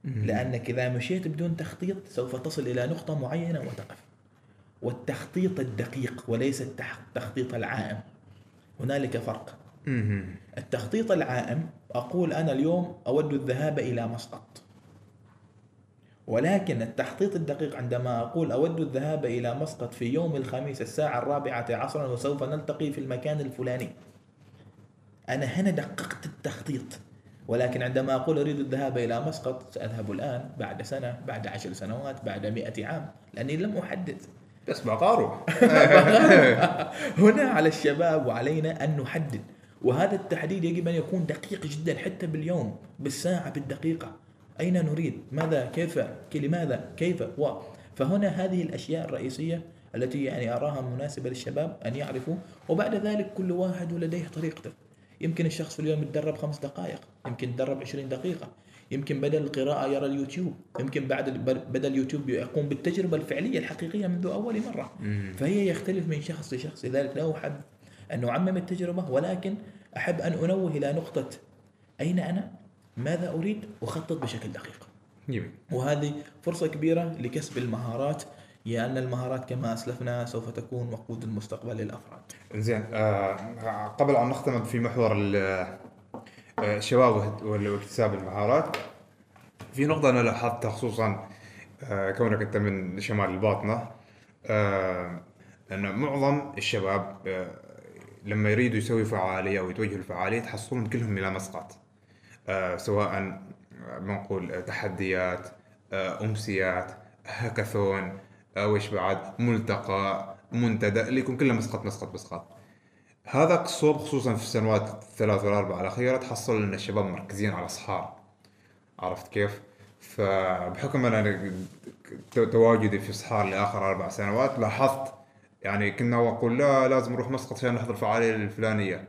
لانك إذا مشيت بدون تخطيط سوف تصل إلى نقطة معينة وتقف. والتخطيط الدقيق وليس التخطيط العائم. هنالك فرق. التخطيط العائم أقول أنا اليوم أود الذهاب إلى مسقط. ولكن التخطيط الدقيق عندما أقول أود الذهاب إلى مسقط في يوم الخميس الساعة الرابعة عصرا وسوف نلتقي في المكان الفلاني. أنا هنا دققت التخطيط. ولكن عندما أقول أريد الذهاب إلى مسقط سأذهب الآن بعد سنة بعد عشر سنوات بعد مئة عام لأني لم أحدد. بس بقى أروح هنا على الشباب وعلينا أن نحدد. وهذا التحديد يجب أن يكون دقيق جدا حتى باليوم بالساعة بالدقيقة. أين نريد؟ ماذا؟ كيف؟ كي- لماذا كيف؟ و. فهنا هذه الأشياء الرئيسية التي يعني أراها مناسبة للشباب أن يعرفوا. وبعد ذلك كل واحد ولديه طريقته. يمكن الشخص في اليوم يتدرب خمس دقائق يمكن يتدرب 20 دقيقة يمكن بدل القراءة يرى اليوتيوب يمكن بعد بدل اليوتيوب يقوم بالتجربة الفعلية الحقيقية منذ أول مرة. فهي يختلف من شخص لشخص لذلك لا أحب أن أعمم التجربة ولكن أحب أن أنوه إلى نقطة أين أنا؟ ماذا أريد؟ أخطط بشكل دقيق. جميل. وهذه فرصة كبيرة لكسب المهارات لأن المهارات كما أسلفنا سوف تكون وقود المستقبل للأفراد. زين آه قبل أن نختم في محور ال- آه، الشباب واهت- واكتساب المهارات في نقطة أنا لاحظتها خصوصا آه كونك أنت من شمال الباطنة آه أن معظم الشباب آه لما يريدوا يسوي فعالية أو يتوجهوا لفعالية تحصلهم كلهم إلى مسقط آه سواء آه، بنقول آه، تحديات آه أمسيات هاكاثون إيش بعد؟ ملتقى منتدى اللي يكون كله مسقط مسقط مسقط. هذا الصوب خصوصا في السنوات الثلاث والأربع الأخيرة تحصل إن الشباب مركزين على صحار عرفت كيف؟ فبحكم أنا تو- تواجدي في صحار لآخر أربع سنوات لاحظت يعني كنا أقول لا لازم نروح مسقط عشان نحضر الفعاليه الفلانية.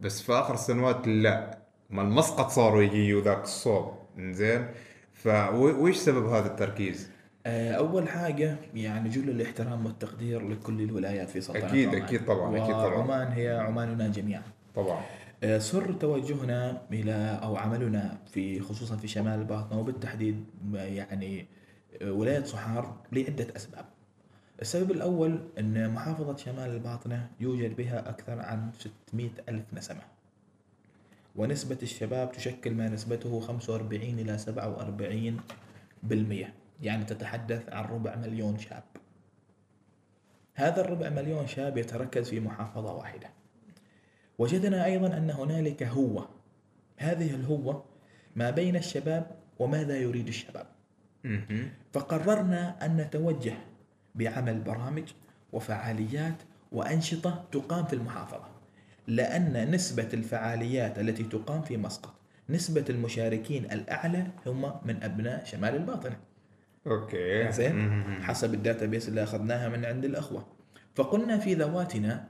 بس في آخر السنوات لا. ما المسقط صاروا يجيوا ذاك الصوب. زين فويش سبب هذا التركيز؟ آه، أول حاجة يعني جل الاحترام والتقدير لكل الولايات في سلطنة أكيد- عمان أكيد طبعاً، أكيد طبعاً. وعمان هي عماننا جميعا طبعا آه، سر توجهنا إلى أو عملنا في خصوصا في شمال الباطنه وبالتحديد يعني آه، ولاية صحار لعدة أسباب. السبب الأول إن محافظة شمال الباطنة يوجد بها أكثر عن 600 ألف نسمة. ونسبة الشباب تشكل ما نسبته 45 إلى 47 بالمئة يعني تتحدث عن ربع مليون شاب. هذا الربع مليون شاب يتركز في محافظة واحدة. وجدنا أيضا أن هنالك هوة هذه الهوة ما بين الشباب وماذا يريد الشباب. فقررنا أن نتوجه بعمل برامج وفعاليات وأنشطة تقام في المحافظة لأن نسبة الفعاليات التي تقام في مسقط نسبة المشاركين الأعلى هم من أبناء شمال الباطنة okay. زين. حسب ال database اللي أخذناها من عند الأخوة. فقلنا في ذواتنا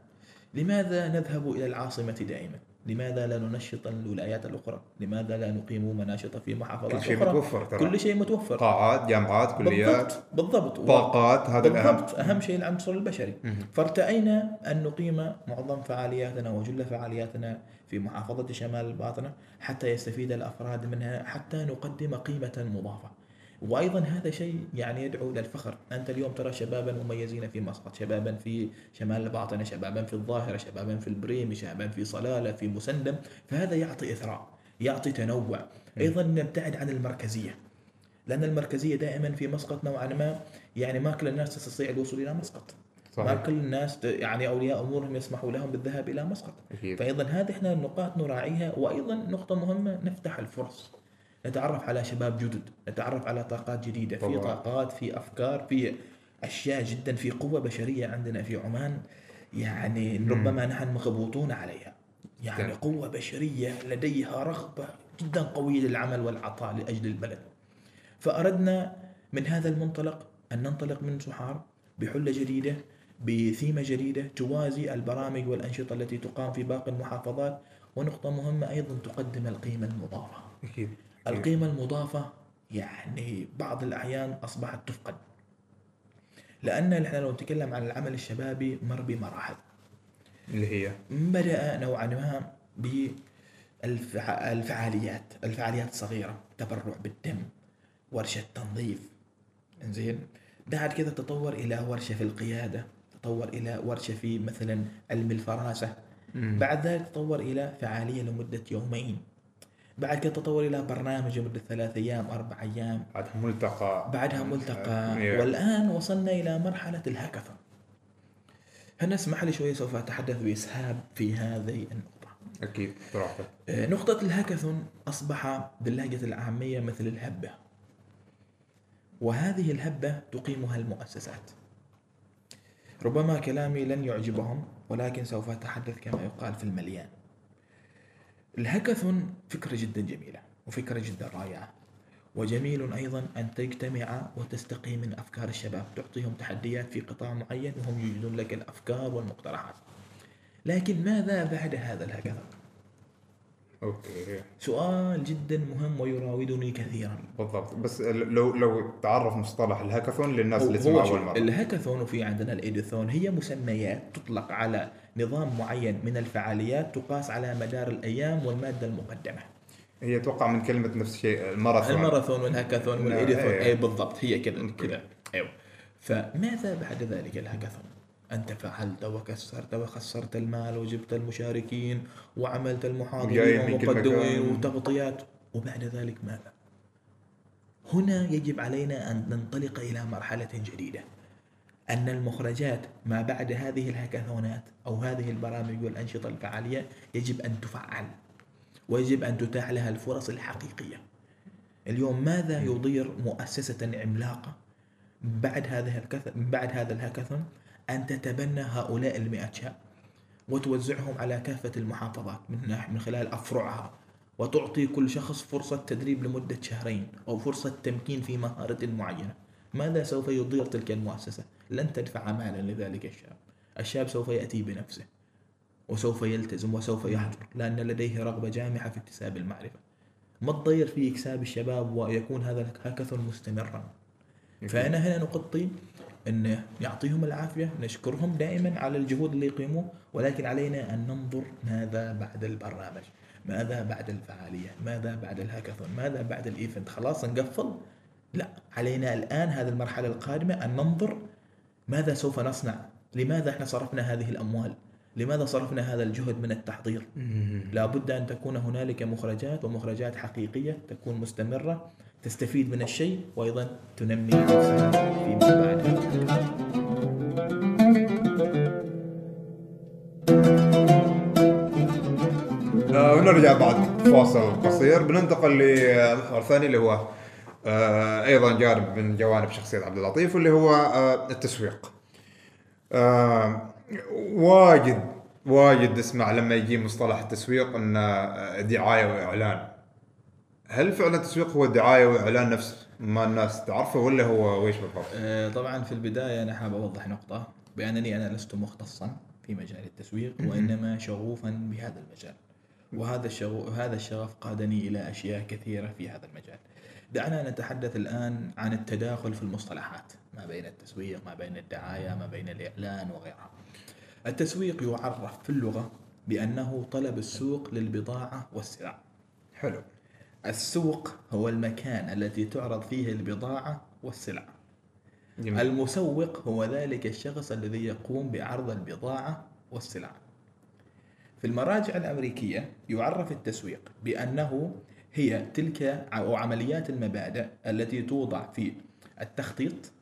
لماذا نذهب إلى العاصمة دائما؟ لماذا لا ننشط الولايات الأخرى؟ لماذا لا نقيم مناشط في محافظات كل شيء أخرى؟ متوفر ترى. كل شيء متوفر. قاعات جامعات كليات. بالضبط. بالضبط طاقات هذا بالضبط. أهم شيء العنصر البشري. فارتأينا أن نقيم معظم فعالياتنا وجل فعالياتنا في محافظة شمال الباطنه حتى يستفيد الأفراد منها حتى نقدم قيمة مضافة. وأيضا هذا شيء يعني يدعو إلى الفخر، أنت اليوم ترى شبابا مميزين في مسقط، شبابا في شمال الباطنة، شبابا في الظاهرة، شبابا في البريمي، شبابا في صلالة، في مسندم، فهذا يعطي إثراء، يعطي تنوع، أيضا نبتعد عن المركزية. لأن المركزية دائما في مسقط نوعا ما يعني ما كل الناس تستطيع الوصول إلى مسقط. ما صحيح كل الناس يعني أولياء أمورهم يسمحوا لهم بالذهاب إلى مسقط. أكيد فايضا هذه إحنا النقاط نراعيها وأيضا نقطة مهمة نفتح الفرص نتعرف على شباب جدد نتعرف على طاقات جديدة في طبعاً. طاقات في أفكار في أشياء جدا في قوة بشرية عندنا في عمان يعني ربما نحن مغبوطون عليها. يعني تمام. قوة بشرية لديها رغبة جدا قوية للعمل والعطاء لأجل البلد. فأردنا من هذا المنطلق أن ننطلق من سحار بحلة جديدة بثيمة جديدة توازي البرامج والأنشطة التي تقام في باقي المحافظات ونقطة مهمة أيضا تقدم القيمة المضافة. القيمة المضافة يعني بعض الأحيان أصبحت تفقد. لأن نحن لو نتكلم عن العمل الشبابي مر بمراحل. اللي هي؟ بدأ نوعا ما بالفعاليات. الفعاليات الصغيرة. تبرع بالدم. ورشة تنظيف. زين بعد كذا تطور إلى ورشة في القيادة. تطور إلى ورشة في مثلا علم الفراسة. بعد ذلك تطور إلى فعالية لمدة يومين. بعد كده تطور إلى برنامج لمدة ثلاث أيام أربع أيام. بعدها ملتقى. بعدها ملتقى. والآن وصلنا إلى مرحلة الهاكاثون. هنا اسمح لي شوية؟ سوف أتحدث بإسهاب في هذه النقطة. أكيد براحتك. آه، نقطة الهاكاثون أصبح باللهجة العامية مثل الهبة. وهذه الهبة تقيمها المؤسسات. ربما كلامي لن يعجبهم ولكن سوف أتحدث كما يقال في المليان. الهاكاثون فكرة جدا جميلة وفكرة جدا رائعة وجميل أيضا أن تجتمع وتستقي من أفكار الشباب تعطيهم تحديات في قطاع معين وهم يجدون لك الأفكار والمقترحات لكن ماذا بعد هذا ال hackathon؟ okay سؤال جدا مهم ويراودني كثيرا. بالضبط. بس لو لو تعرف مصطلح الهاكاثون للناس اللي تسمع أول مرة. الهاكاثون وفي عندنا ال ideathon هي مسميات تطلق على نظام معين من الفعاليات تقاس على مدار الأيام والمادة المقدمة. هي أتوقع من كلمة نفس الشيء الماراثون. الماراثون والهاكاثون لا، وال ideathon إيه. اي بالضبط. هي كذا كذا أيوه. فماذا بعد ذلك الهاكاثون؟ أنت فعلت وخسرت وخسرت المال وجبت المشاركين وعملت المحاضرين ومقدمين. وتغطيات وبعد ذلك ماذا؟ هنا يجب علينا أن ننطلق إلى مرحلة جديدة أن المخرجات ما بعد هذه الهاكاثونات أو هذه البرامج والأنشطة الفعالية يجب أن تفعل ويجب أن تتاح لها الفرص الحقيقية. اليوم ماذا يضير مؤسسة عملاقه بعد هذا. بعد هذا الهاكاثون أن تتبنى هؤلاء المئة شاب وتوزعهم على كافة المحافظات من خلال أفرعها وتعطي كل شخص فرصة تدريب لمدة شهرين أو فرصة تمكين في مهارة معينة. ماذا سوف يضير تلك المؤسسة؟ لن تدفع مالا لذلك الشاب. الشاب سوف يأتي بنفسه وسوف يلتزم وسوف يحضر لأن لديه رغبة جامحه في اكتساب المعرفة. ما تضير في اكساب الشباب ويكون هذا الهاكاثون مستمرا. فانا هنا نقطي إن يعطيهم العافية نشكرهم دائما على الجهود اللي يقيموه ولكن علينا أن ننظر ماذا بعد البرنامج ماذا بعد الفعالية ماذا بعد الهاكاثون ماذا بعد ال event. خلاص نقفل؟ لا علينا الآن هذه المرحلة القادمة أن ننظر ماذا سوف نصنع لماذا إحنا صرفنا هذه الأموال لماذا صرفنا هذا الجهد من التحضير. لابد أن تكون هنالك مخرجات ومخرجات حقيقية تكون مستمرة. تستفيد من الشيء وأيضا تنمي نفسها فيما بعد آه ونرجع بعد فاصل قصير بننتقل لمحور ثاني اللي هو آه أيضا جانب من جوانب شخصية عبد اللطيف واللي هو آه التسويق. واجد واجد نسمع لما يجي مصطلح التسويق آه، دعاية وإعلان. هل فعلا التسويق هو دعاية وإعلان نفس ما الناس تعرفه ولا هو ويش بالضبط؟ آه، طبعا في البداية أنا حاب أوضح نقطة بانني أنا لست مختصا في مجال التسويق وإنما شغوفا بهذا المجال وهذا الشغف هذا الشغف قادني إلى أشياء كثيرة في هذا المجال. دعنا نتحدث الآن عن التداخل في المصطلحات ما بين التسويق ما بين الدعاية ما بين الإعلان وغيرها. التسويق يعرف في اللغة بأنه طلب السوق للبضاعة والسلع. حلو. السوق هو المكان التي تعرض فيه البضاعة والسلع. جميل. المسوق هو ذلك الشخص الذي يقوم بعرض البضاعة والسلع. في المراجع الأمريكية يعرف التسويق بأنه هي تلك أو عمليات المبادئ التي توضع في التخطيط.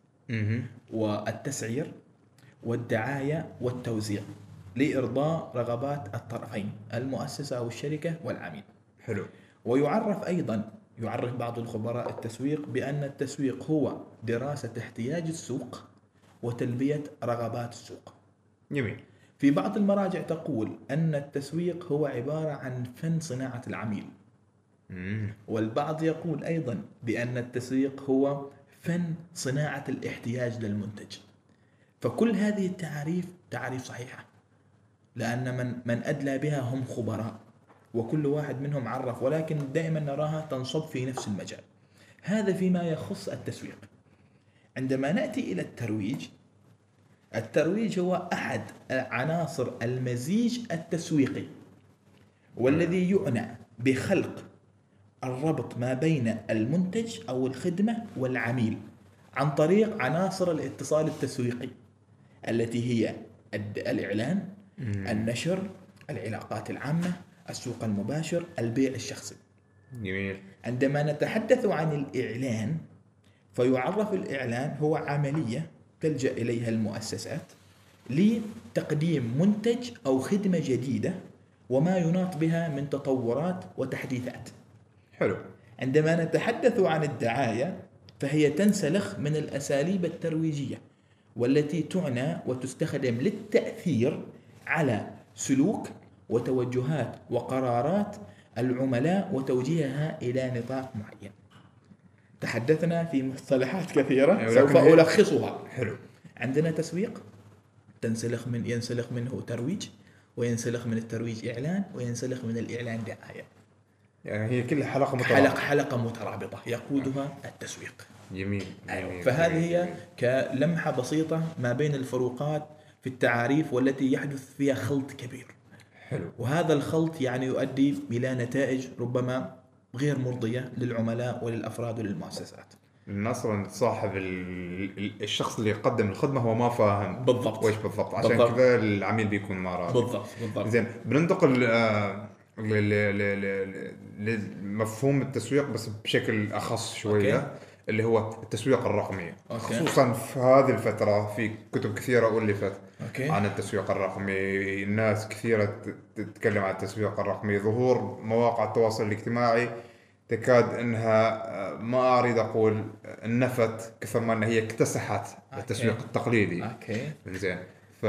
والتسعير والدعاية والتوزيع لإرضاء رغبات الطرفين المؤسسة أو الشركة والعميل. حلو. ويعرف أيضا يعرف بعض الخبراء التسويق بأن التسويق هو دراسة احتياج السوق وتلبية رغبات السوق. جميل. في بعض المراجع تقول أن التسويق هو عبارة عن فن صناعة العميل، مم. والبعض يقول أيضا بأن التسويق هو فن صناعة الاحتياج للمنتج. فكل هذه التعاريف تعاريف صحيحة لأن من من أدلى بها هم خبراء وكل واحد منهم عرف ولكن دائما نراها تنصب في نفس المجال. هذا فيما يخص التسويق. عندما نأتي إلى الترويج الترويج هو أحد عناصر المزيج التسويقي والذي يعنى بخلق الربط ما بين المنتج أو الخدمة والعميل عن طريق عناصر الاتصال التسويقي التي هي الإعلان النشر العلاقات العامة السوق المباشر البيع الشخصي. جميل. عندما نتحدث عن الإعلان فيعرف الإعلان هو عملية تلجأ إليها المؤسسات لتقديم منتج أو خدمة جديدة وما يناط بها من تطورات وتحديثات. حلو. عندما نتحدث عن الدعاية فهي تنسلخ من الأساليب الترويجية والتي تعنى وتستخدم للتأثير على سلوك وتوجهات وقرارات العملاء وتوجيهها إلى نطاق معين تحدثنا في مصطلحات كثيرة ولكن سوف ألخصها حلو عندنا تسويق تنسلخ من ينسلخ منه ترويج وينسلخ من الترويج إعلان وينسلخ من الإعلان دعاية يعني هي كل حلقة حلقة مترابطة حلقة مترابطة يقودها التسويق جميل أيوة. جميل. فهذه. هي كلمحة بسيطة ما بين الفروقات في التعاريف والتي يحدث فيها خلط كبير حلو. وهذا الخلط يعني يؤدي إلى نتائج ربما غير مرضية للعملاء وللأفراد وللمؤسسات. أصلا صاحب ال- ال- الشخص اللي يقدم الخدمة هو ما فاهم بالضبط. وش بالضبط. عشان بالضبط. كذا العميل بيكون ما راضي. بالضبط بالضبط. زين بننتقل آه، ل- ل- ل- ل- لمفهوم التسويق بس بشكل أخص شوية. okay. اللي هو التسويق الرقمي. okay. خصوصا في هذه الفترة في كتب كثيرة ألفت okay. عن التسويق الرقمي. الناس كثيرة تتكلم عن التسويق الرقمي. ظهور مواقع التواصل الاجتماعي تكاد إنها آه، ما أريد أقول أنفت كثر ما انها هي اكتسحت التسويق التقليدي. okay. زين ف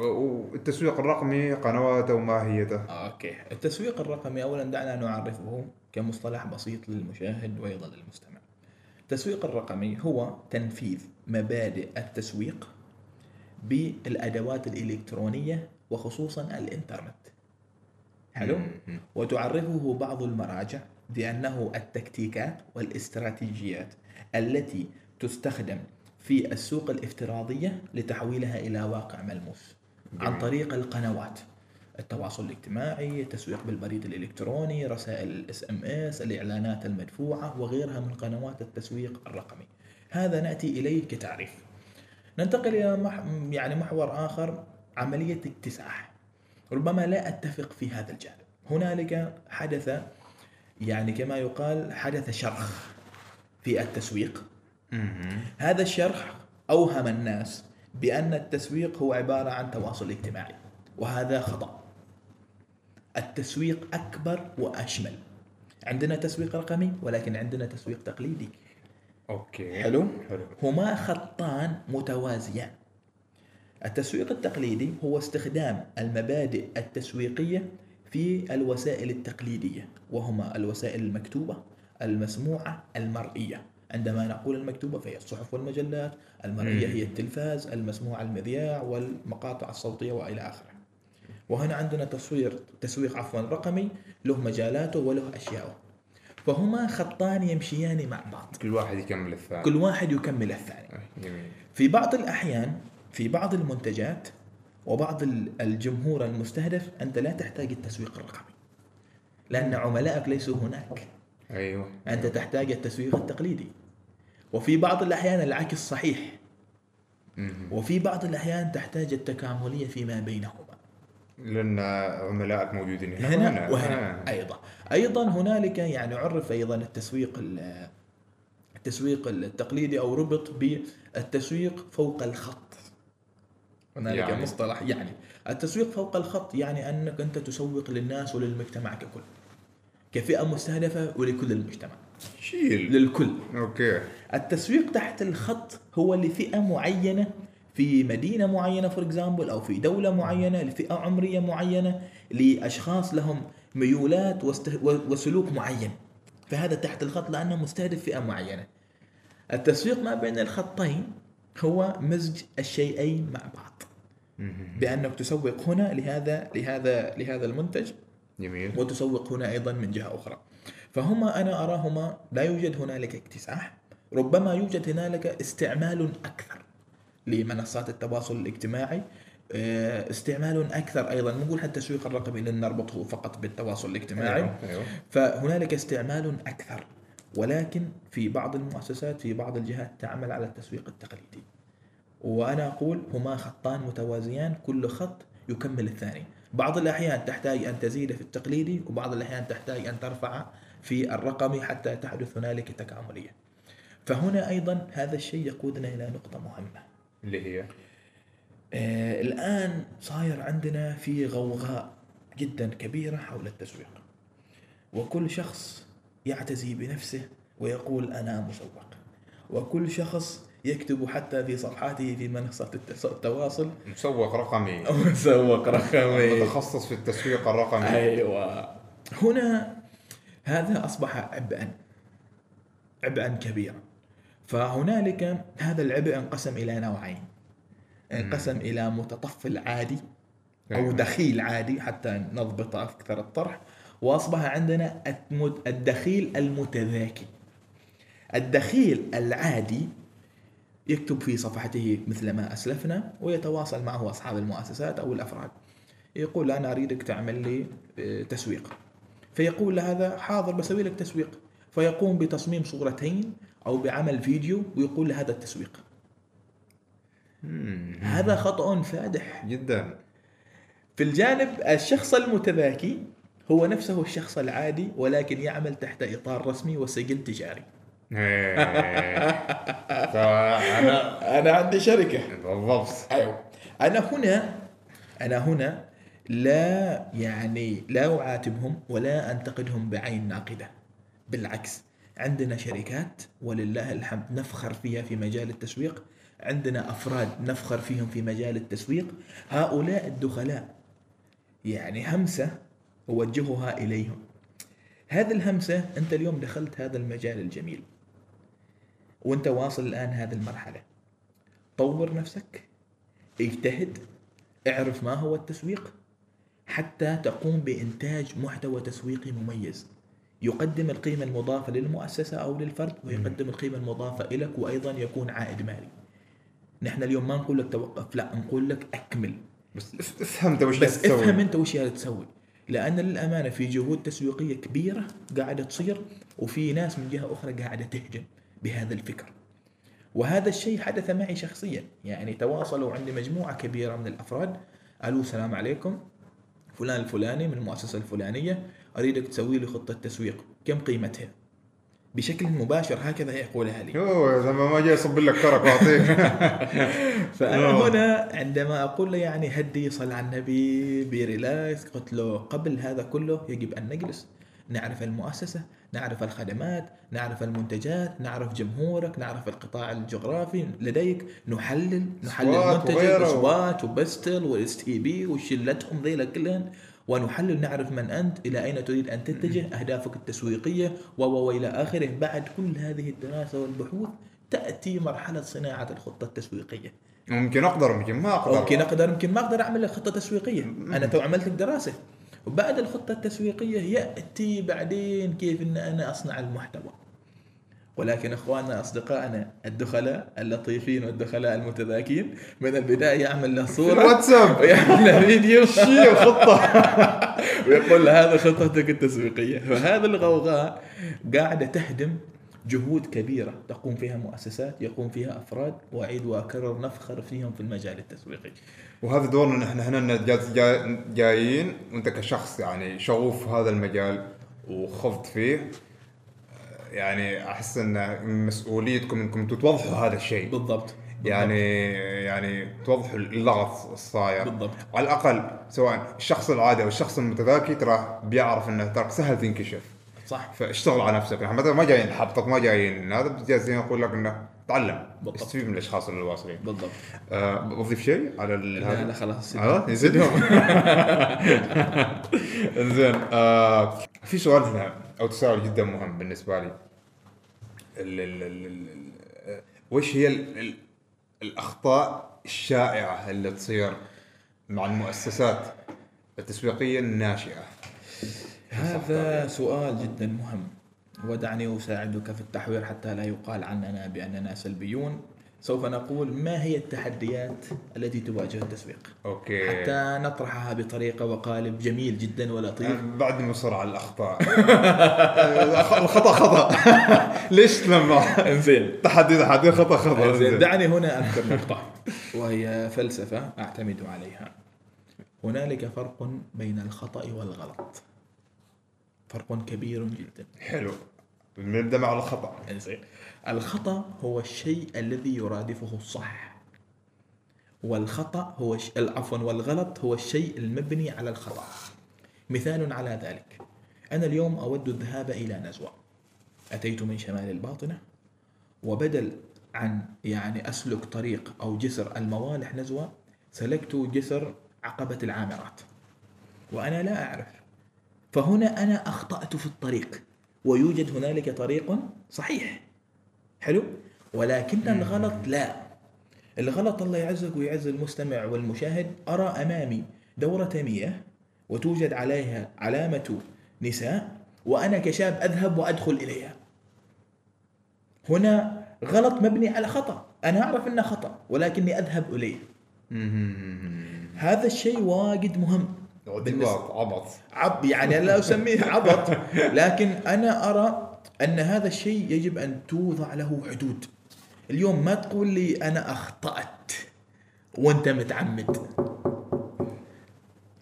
والتسويق الرقمي قنواته وماهيته. أوكي. التسويق الرقمي أولا دعنا نعرفه. كمصطلح بسيط للمشاهد وأيضا للمستمع. التسويق الرقمي هو تنفيذ مبادئ التسويق بالأدوات الإلكترونية وخصوصا الإنترنت. حلو. وتعرفه بعض المراجع بأنه التكتيكات والإستراتيجيات التي تستخدم في السوق الافتراضية لتحويلها إلى واقع ملموس. عن. طريق القنوات. التواصل الاجتماعي التسويق بالبريد الإلكتروني رسائل الإس إم إس الإعلانات المدفوعة وغيرها من قنوات التسويق الرقمي. هذا نأتي إليه كتعريف. ننتقل إلى مح... يعني محور آخر عملية اكتساح. ربما لا أتفق في هذا الجانب. هنالك حدث يعني كما يقال حدث شرخ في التسويق. هذا الشرح أوهم الناس بأن التسويق هو عبارة عن تواصل اجتماعي وهذا خطأ. التسويق أكبر وأشمل. عندنا تسويق رقمي ولكن عندنا تسويق تقليدي. أوكي. حلو. حلو. هما خطان متوازيان. التسويق التقليدي هو استخدام المبادئ التسويقية في الوسائل التقليدية وهما الوسائل المكتوبة المسموعة المرئية. عندما نقول المكتوبة فهي الصحف والمجلات المرئية مم. هي التلفاز المسموعة المذياع والمقاطع الصوتية وإلى آخره. وهنا عندنا تصوير تسويق عفوا رقمي له مجالاته وله أشياءه. فهما خطان يمشيان مع بعض. كل واحد يكمل الثاني. كل واحد يكمل الثاني. آه، جميل. في بعض الأحيان في بعض المنتجات وبعض ال- الجمهور المستهدف أنت لا تحتاج التسويق الرقمي. لأن عملائك ليسوا هناك. أيوه. أنت تحتاج التسويق التقليدي. وفي بعض الأحيان العكس صحيح. وفي بعض الأحيان تحتاج التكاملية فيما بينهما. لأن عملائك موجودين هنا هنا. وهنا. آه. أيضا. أيضا هنالك يعني عرف أيضا التسويق ال- التسويق التقليدي أو ربط بالتسويق فوق الخط. هنالك يعني؟ مصطلح. يعني التسويق فوق الخط يعني أنك أنت تسوق للناس وللمجتمع ككل كفئة مستهدفة ولكل المجتمع. شيل. للكل. okay. التسويق تحت الخط هو لفئة معينة في مدينة معينة for example أو في دولة معينة لفئة عمرية معينة لأشخاص لهم ميولات وسلوك معين. فهذا تحت الخط لأنه مستهدف فئة معينة. التسويق ما بين الخطين هو مزج الشيئين مع بعض. بأنك تسوق هنا لهذا لهذا لهذا المنتج. جميل. وتسوق هنا أيضا من جهة أخرى. فهما أنا أراهما لا يوجد هنالك اكتساح. ربما يوجد هنالك استعمال أكثر. لمنصات التواصل الاجتماعي. آه، استعمال أكثر أيضا مو نقول حتى التسويق الرقمي لن نربطه فقط بالتواصل الاجتماعي. أيوه أيوه. فهنالك استعمال أكثر ولكن في بعض المؤسسات في بعض الجهات تعمل على التسويق التقليدي. وأنا أقول هما خطان متوازيان كل خط يكمل الثاني. بعض الأحيان تحتاج أن تزيد في التقليدي وبعض الأحيان تحتاج أن ترفع في الرقمي حتى تحدث هنالك تكامليه فهنا أيضا هذا الشيء يقودنا إلى نقطة مهمة. اللي هي؟ آه الآن صاير عندنا في غوغاء جدا كبيرة حول التسويق. وكل شخص يعتزي بنفسه ويقول أنا مسوق. وكل شخص يكتب حتى في صفحاته في منصات التس- التواصل. مسوق رقمي. مسوق رقمي. متخصص في التسويق الرقمي. أيوه. هنا هذا أصبح عبئا عبئا كبيرا. فهنالك هذا العبء انقسم إلى نوعين. انقسم إلى متطفل عادي أو أيوة. دخيل عادي حتى نضبط أكثر الطرح وأصبح عندنا الدخيل المتذاكي. الدخيل العادي يكتب في صفحته مثل ما أسلفنا ويتواصل معه أصحاب المؤسسات أو الأفراد. يقول أنا أريدك تعمل لي آه، تسويق. فيقول هذا حاضر بسوي لك تسويق. فيقوم بتصميم صورتين أو بعمل فيديو ويقول هذا التسويق. هذا خطأ فادح. جدا. في الجانب الشخص المتذاكي هو نفسه الشخص العادي ولكن يعمل تحت إطار رسمي وسجل تجاري. فانا أنا عندي شركة. بالضبط. أيوه. أنا هنا أنا هنا لا يعني لا أعاتبهم ولا أنتقدهم بعين ناقدة. بالعكس. عندنا شركات ولله الحمد نفخر فيها في مجال التسويق. عندنا أفراد نفخر فيهم في مجال التسويق. هؤلاء الدخلاء يعني همسة أوجهها إليهم. هذه الهمسة أنت اليوم دخلت هذا المجال الجميل. وأنت واصل الآن هذه المرحلة. طور نفسك اجتهد اعرف ما هو التسويق حتى تقوم بإنتاج محتوى تسويقي مميز. يقدم القيمة المضافة للمؤسسة أو للفرد ويقدم القيمة المضافة لك وأيضا يكون عائد مالي. نحن اليوم ما نقول لك توقف لا نقول لك أكمل. بس اف- افهم انت وش بس تسوي. افهم انت وش قاعد تسوي. لأن للأمانة في جهود تسويقية كبيرة قاعدة تصير وفي ناس من جهة أخرى قاعدة تهجم بهذا الفكر. وهذا الشيء حدث معي شخصيا. يعني تواصلوا عندي مجموعة كبيرة من الأفراد. قالوا السلام عليكم. فلان الفلاني من المؤسسة الفلانية. أريدك تسوي لي خطة تسويق. كم قيمتها؟ بشكل مباشر هكذا يقولها لي. يوه زي ما جاي يصب لك كرك واعطيك فأنا. هنا عندما أقول له يعني هدي صل على النبي ب relax قلت له قبل هذا كله يجب أن نجلس. نعرف المؤسسة نعرف الخدمات نعرف المنتجات نعرف جمهورك نعرف القطاع الجغرافي لديك. نحلل نحلل منتجك. SWOT و PESTEL وال STP وشلتهم ذيلا كلهن. ونحلل نعرف من أنت إلى أين تريد أن تتجه أهدافك التسويقية و و وإلى آخره. بعد كل هذه الدراسة والبحوث تأتي مرحلة صناعة الخطة التسويقية. ممكن أقدر ممكن ما أقدر. ممكن أقدر يمكن ما أقدر أعمل لك خطة تسويقية. أنا تو عملت لك دراسه وبعد الخطة التسويقية يأتي بعدين كيف إن أنا أصنع المحتوى. ولكن إخواننا أصدقائنا الدخلاء اللطيفين والدخلاء المتذاكين من البداية يعمل له صورة الواتساب. ويعمل له فيديو. شيء خطة. ويقول له هذا خطتك التسويقية. فهذا الغوغاء قاعدة تهدم جهود كبيرة تقوم فيها مؤسسات يقوم فيها أفراد وأعيد وأكرر نفخر فيهم في المجال التسويقي. وهذا دورنا نحن. هنا جايين وأنت كشخص يعني شغوف في هذا المجال وخضت فيه. يعني أحس إن مسؤوليتكم إنكم توضحوا هذا الشيء. بالضبط. يعني يعني توضحوا اللغط الصاير. بالضبط. على الأقل سواء الشخص العادي أو الشخص المتذاكي ترى بيعرف إنه ترى سهل تنكشف. صح. فاشتغل على نفسك. إحنا مثلا ما جايين نحبطك ما جايين هذا بس جالسين أقول لك إنه تعلم. بالضبط. استفيد من الأشخاص اللي واصلين. بالضبط. أه بضيف شيء على ال- لا لا خلاص. آه يزيدهم إنزين آه في سؤال هنا أو تساؤل جدا مهم بالنسبة لي. ال ال ال ال ال وش هي ال ال الأخطاء الشائعة اللي تصير مع المؤسسات التسويقية الناشئة؟ هذا سؤال جدا مهم. ودعني أساعدك في التحوير حتى لا يقال عننا بأننا سلبيون. سوف نقول ما هي التحديات التي تواجه التسويق؟ أوكي. حتى نطرحها بطريقة وقالب جميل جدا ولطيف. بعد مصر على الأخطاء. الخطأ خطأ. ليش لما؟ إنزين. تحدي تحدي خطأ خطأ. زين إنزين. دعني هنا أذكر نقطة. وهي فلسفة أعتمد عليها. هنالك فرق بين الخطأ والغلط. فرق كبير جدا. حلو. نبدأ مع الخطأ. إنزين. الخطأ هو الشيء الذي يرادفه الصح. والخطأ هو ش... عفوا والغلط هو الشيء المبني على الخطأ. مثال على ذلك. أنا اليوم أود الذهاب إلى نزوة. أتيت من شمال الباطنة وبدل عن يعني أسلك طريق أو جسر الموالح نزوة سلكت جسر عقبة العامرات. وأنا لا أعرف فهنا أنا أخطأت في الطريق. ويوجد هنالك طريق صحيح. حلو؟ ولكن الغلط لا. الغلط الله يعزك ويعز المستمع والمشاهد أرى أمامي دورة مياه وتوجد عليها علامة نساء وأنا كشاب أذهب وأدخل إليها. هنا غلط مبني على خطأ. أنا أعرف أنه خطأ ولكني أذهب إليه. هذا الشيء واجد مهم. اعتباط عبط. عب يعني لا أسميه عبط لكن أنا أرى أن هذا الشيء يجب أن توضع له حدود. اليوم ما تقول لي أنا أخطأت وأنت متعمد.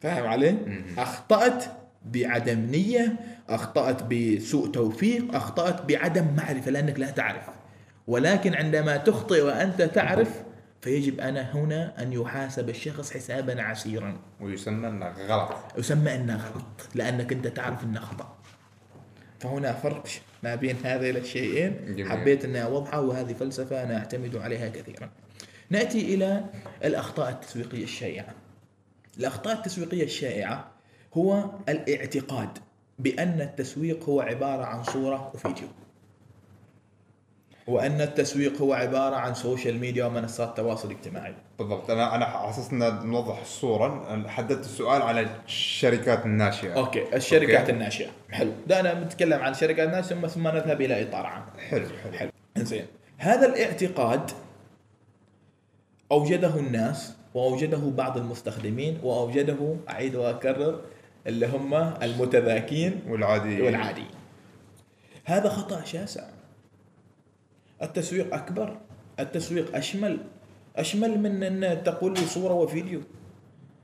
فاهم علي؟ أخطأت بعدم نية أخطأت بسوء توفيق أخطأت بعدم معرفة لأنك لا تعرف. ولكن عندما تخطئ وأنت تعرف فيجب أنا هنا أن يحاسب الشخص حسابا عسيرا. ويسمى أنه غلط. يسمى أنه غلط لأنك أنت تعرف أنه خطأ. فهنا فرق ما بين هذين الشيئين. جميل. حبيت اني اوضحه وهذه فلسفة أنا أعتمد عليها كثيرا. نأتي إلى الأخطاء التسويقية الشائعة. الأخطاء التسويقية الشائعة هو الاعتقاد بأن التسويق هو عبارة عن صورة وفيديو. وأن التسويق هو عبارة عن social media ومنصات التواصل الاجتماعي بالضبط. أنا أنا أساس إن نوضح الصورة حددت السؤال على الشركات الناشئة. okay الشركات okay. الناشئة. حلو. ده أنا بتكلم عن شركات ناشئة ثم ثم نذهب إلى إطار عام. حلو حلو. حلو. إنزين. هذا الاعتقاد أوجده الناس وأوجده بعض المستخدمين وأوجده أعيد وأكرر اللي هم المتذاكين والعادي والعاديين. هذا خطأ شاسع. التسويق أكبر التسويق أشمل أشمل من أن تقول لي صورة وفيديو.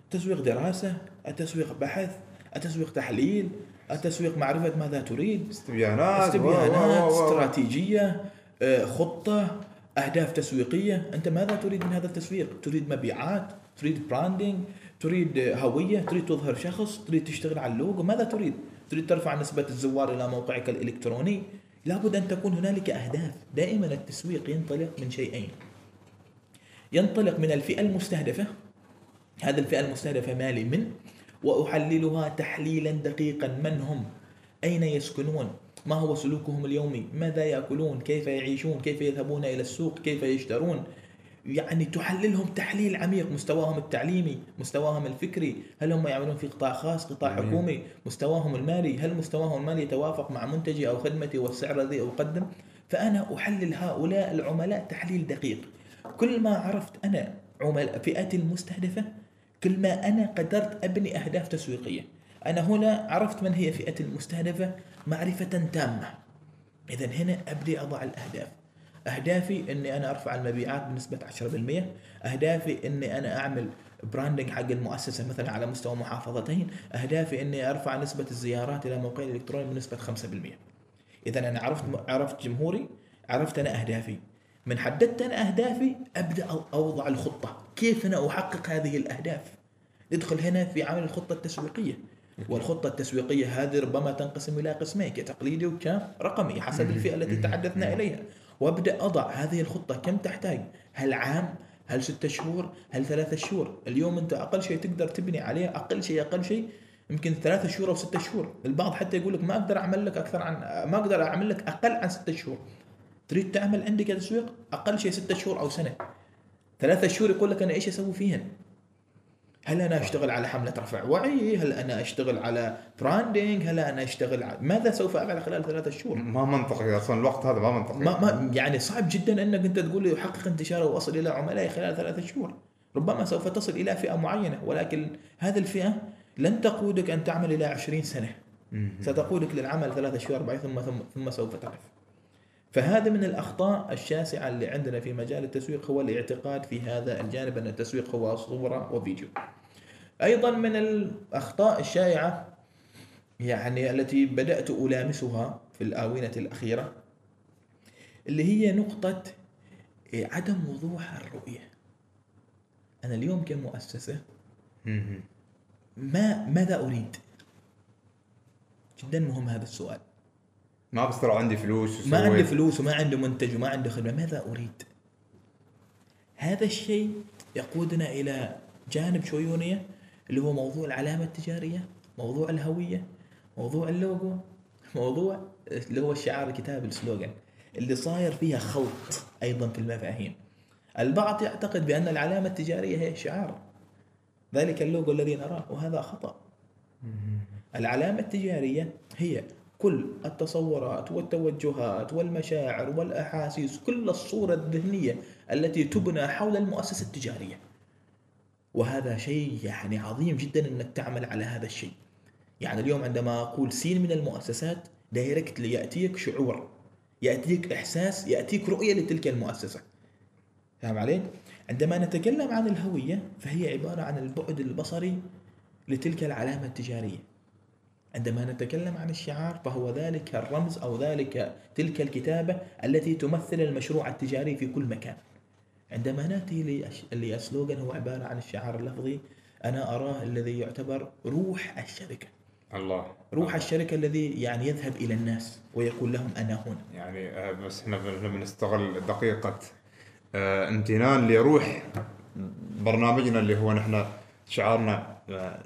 التسويق دراسة التسويق بحث التسويق تحليل التسويق معرفة ماذا تريد استبيانات استبيانات استراتيجية آه، خطة أهداف تسويقية. أنت ماذا تريد من هذا التسويق؟ تريد مبيعات تريد branding تريد آه، هوية تريد تظهر شخص تريد تشتغل على اللوجو ماذا تريد؟ تريد ترفع نسبة الزوار إلى موقعك الإلكتروني. لابد أن تكون هنالك أهداف. دائما التسويق ينطلق من شيئين. ينطلق من الفئة المستهدفة. هذا الفئة المستهدفة مالي من وأحللها تحليلا دقيقا. من هم؟ أين يسكنون؟ ما هو سلوكهم اليومي؟ ماذا يأكلون؟ كيف يعيشون؟ كيف يذهبون إلى السوق؟ كيف يشترون؟ يعني تحللهم تحليل عميق مستواهم التعليمي مستواهم الفكري هل هم يعملون في قطاع خاص قطاع جميل. حكومي مستواهم المالي هل مستواهم المالي يتوافق مع منتجي أو خدمتي والسعر الذي أقدم؟ فأنا أحلل هؤلاء العملاء تحليل دقيق. كل ما عرفت أنا عملاء فئتي المستهدفة كل ما أنا قدرت أبني أهداف تسويقية. أنا هنا عرفت من هي فئتي المستهدفة معرفة تامة. إذا هنا أبدي أضع الأهداف. أهدافي أني أنا أرفع المبيعات بنسبة 10% أهدافي أني أنا أعمل براندنج حق المؤسسة مثلا على مستوى محافظتين. أهدافي أني أرفع نسبة الزيارات إلى موقعي الإلكتروني بنسبة 5% إذا أنا عرفت عرفت جمهوري عرفت أنا أهدافي. من حددت أنا أهدافي أبدأ أو- أوضع الخطة. كيف أنا أحقق هذه الأهداف؟ ندخل هنا في عمل الخطة التسويقية. والخطة التسويقية هذه ربما تنقسم إلى قسمين كتقليدي وكرقمي حسب الفئة التي تحدثنا إليها. وأبدأ أضع هذه الخطة كم تحتاج؟ هل عام؟ هل ستة شهور؟ هل ثلاثة شهور؟ اليوم أنت أقل شيء تقدر تبني عليه أقل شيء أقل شيء يمكن ثلاثة شهور أو ستة شهور. البعض حتى يقول لك ما أقدر أعمل لك أكثر عن ما أقدر أعمل لك أقل عن ستة شهور. تريد تعمل عندك تسويق أقل شيء ستة شهور أو سنة. ثلاثة شهور يقول لك أنا إيش أسوي فيهن؟ هل أنا أشتغل على حملة رفع وعي؟ هل أنا أشتغل على براندنج؟ هل أنا أشتغل على ماذا سوف أفعل خلال ثلاثة شهور؟ ما منطقي أصلا الوقت هذا ما منطقي ما ما يعني صعب جدا أنك أنت تقول لي أحقق انتشاره واصل إلى عملائي خلال ثلاثة شهور ربما سوف تصل إلى فئة معينة ولكن هذه الفئة لن تقودك أن تعمل إلى 20 سنة ستقودك للعمل ثلاثة شهور ثم ثم ثم سوف تقف فهذا من الأخطاء الشاسعة اللي عندنا في مجال التسويق هو الاعتقاد في هذا الجانب أن التسويق هو صورة وفيديو أيضا من الأخطاء الشائعة يعني التي بدأت ألامسها في الآونة الأخيرة اللي هي نقطة عدم وضوح الرؤية أنا اليوم كمؤسسة مم. ما ماذا أريد؟ جدا مهم هذا السؤال ما بس ترى عندي فلوس ما. عندي فلوس وما عندي منتج وما عندي خدمة ماذا أريد؟ هذا الشيء يقودنا إلى جانب شيونية اللي هو موضوع العلامة التجارية موضوع الهوية موضوع اللوجو موضوع اللي هو الشعار الكتاب ال slogan اللي صاير فيها خلط أيضا في المفاهيم البعض يعتقد بأن العلامة التجارية هي شعار ذلك اللوجو الذي نراه وهذا خطأ العلامة التجارية هي كل التصورات والتوجهات والمشاعر والأحاسيس كل الصورة الذهنية التي تبنى حول المؤسسة التجارية. وهذا شيء يعني عظيم جدا أنك تعمل على هذا الشيء. يعني اليوم عندما أقول سين من المؤسسات دايركتلي ياتيك شعور يأتيك إحساس يأتيك رؤية لتلك المؤسسة. فاهم علي؟ عندما نتكلم عن الهوية فهي عبارة عن البعد البصري لتلك العلامة التجارية. عندما نتكلم عن الشعار فهو ذلك الرمز أو ذلك تلك الكتابة التي تمثل المشروع التجاري في كل مكان. عندما نأتي لأش- للسلوغان هو عبارة عن الشعار اللفظي أنا أراه الذي يعتبر روح الشركة، الله روح الشركة الذي يعني يذهب إلى الناس ويقول لهم أنا هنا. يعني آه، بس إحنا بن- بنستغل دقيقة آه، امتنان لروح برنامجنا اللي هو نحن شعارنا آه،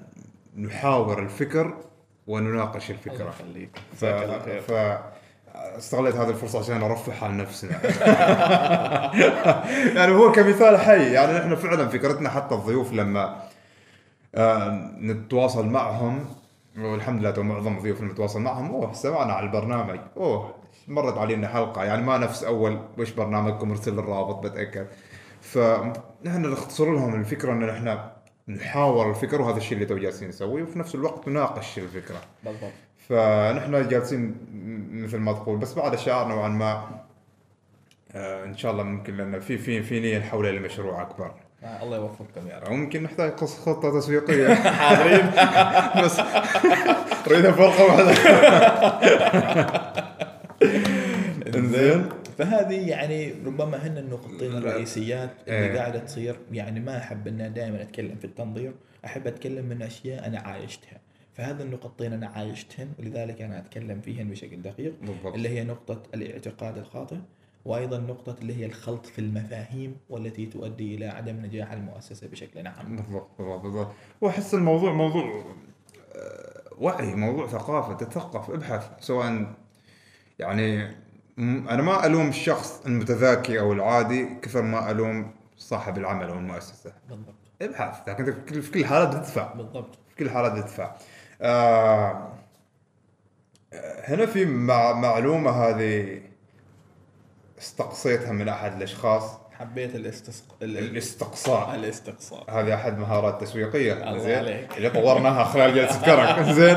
نحاور الفكر ونناقش الفكرة يخليك. ف... الله خير. ف... استغليت هذه الفرصة عشان أرفه عن نفسنا. يعني هو كمثال حي يعني نحن فعلا فكرتنا حتى الضيوف لما آه، نتواصل معهم والحمد لله معظم الضيوف اللي نتواصل معهم أوه سمعنا على البرنامج. أوه مرت علينا حلقة. يعني ما نفس أول وش برنامجكم؟ ارسل الرابط بتأكد. فنحن نختصر لهم الفكرة إن نحن نحاور الفكرة وهذا الشيء اللي تو جالسين نسويه وفي نفس الوقت نناقش الفكرة. بالضبط. فنحن جالسين مثل ما تقول بس بعد الشعار نوعا ما آه إن شاء الله ممكن لأن في في في نية نحوله لمشروع أكبر. آه، الله يوفقكم يا رب. ممكن نحتاج خطة تسويقية. حاضرين. بس نريدها فرقة واحدة إنزين. فهذه يعني ربما هن النقطتين الرئيسيات اللي إيه. قاعدة تصير. يعني ما أحب ان دائما أتكلم في التنظير. أحب أتكلم من أشياء أنا عايشتها. فهذه النقطتين أنا عايشتهن ولذلك أنا أتكلم فيهن بشكل دقيق بالضبط. اللي هي نقطة الاعتقاد الخاطئ وأيضا نقطة اللي هي الخلط في المفاهيم والتي تؤدي إلى عدم نجاح المؤسسة بشكل عام. بالضبط بالضبط بالضبط. وأحس الموضوع موضوع آه، وعي موضوع ثقافة تتثقف ابحث سواء يعني أنا ما ألوم الشخص المتذاكي أو العادي كثر ما ألوم صاحب العمل أو المؤسسة. بالضبط. ابحث لكن في كل الحالات بتدفع. بالضبط. في كل الحالات بتدفع. آه هنا في مع معلومة هذه استقصيتها من أحد الأشخاص. حبيت الاستسق... ال- الاستقصاء. الاستقصاء. هذه أحد مهارات تسويقية. زين. اللي طورناها خلال جلسة كرك زين؟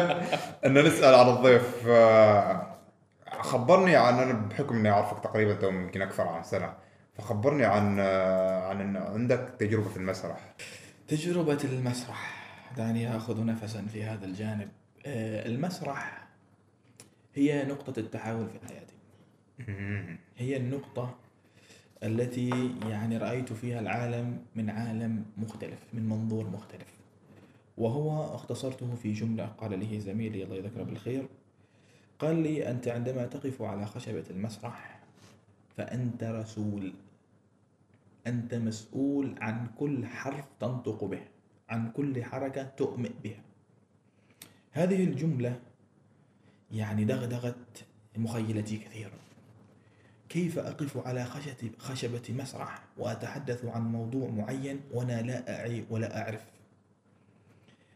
ان نسأل عن الضيف آه، خبرني عن أنا بحكم إني أعرفك تقريبا تو يمكن أكثر عن سنة فخبرني عن آه، عن إن عندك تجربة في المسرح. تجربة المسرح. دعني آخذ نفسا في هذا الجانب. آه، المسرح هي نقطة التحول في حياتي. هي النقطة التي يعني رأيت فيها العالم من عالم مختلف من منظور مختلف. وهو اختصرته في جملة قال لي زميلي الله يذكره بالخير قال لي أنت عندما تقف على خشبة المسرح فأنت رسول. أنت مسؤول عن كل حرف تنطق به عن كل حركة تؤمئ بها. هذه الجملة يعني دغدغت مخيلتي كثيرا. كيف أقف على خشبة مسرح وأتحدث عن موضوع معين وأنا لا أعي ولا أعرف؟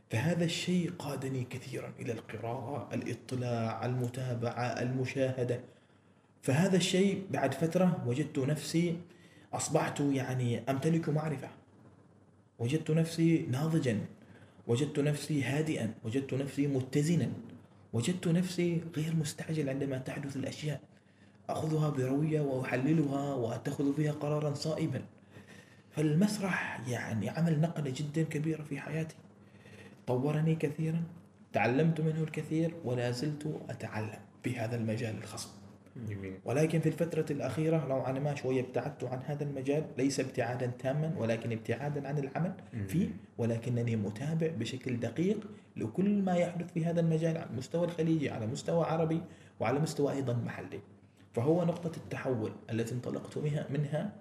فهذا الشيء قادني كثيرا إلى القراءة الاطلاع المتابعة المشاهدة. فهذا الشيء بعد فترة وجدت نفسي أصبحت يعني أمتلك معرفة. وجدت نفسي ناضجا. وجدت نفسي هادئا. وجدت نفسي متزنا. وجدت نفسي غير مستعجل عندما تحدث الأشياء. أخذها بروية وأحللها وأتخذ فيها قرارا صائبا. فالمسرح يعني عمل نقلة جدا كبيرة في حياتي. طورني كثيرا تعلمت منه الكثير ولا زلت أتعلم في هذا المجال الخصب جميل. ولكن في الفترة الأخيرة نوعا ما شوية ابتعدت عن هذا المجال ليس ابتعادا تاما ولكن ابتعادا عن العمل فيه ولكنني متابع بشكل دقيق لكل ما يحدث في هذا المجال على المستوى الخليجي على مستوى عربي وعلى مستوى أيضا محلي. فهو نقطة التحول التي انطلقت منها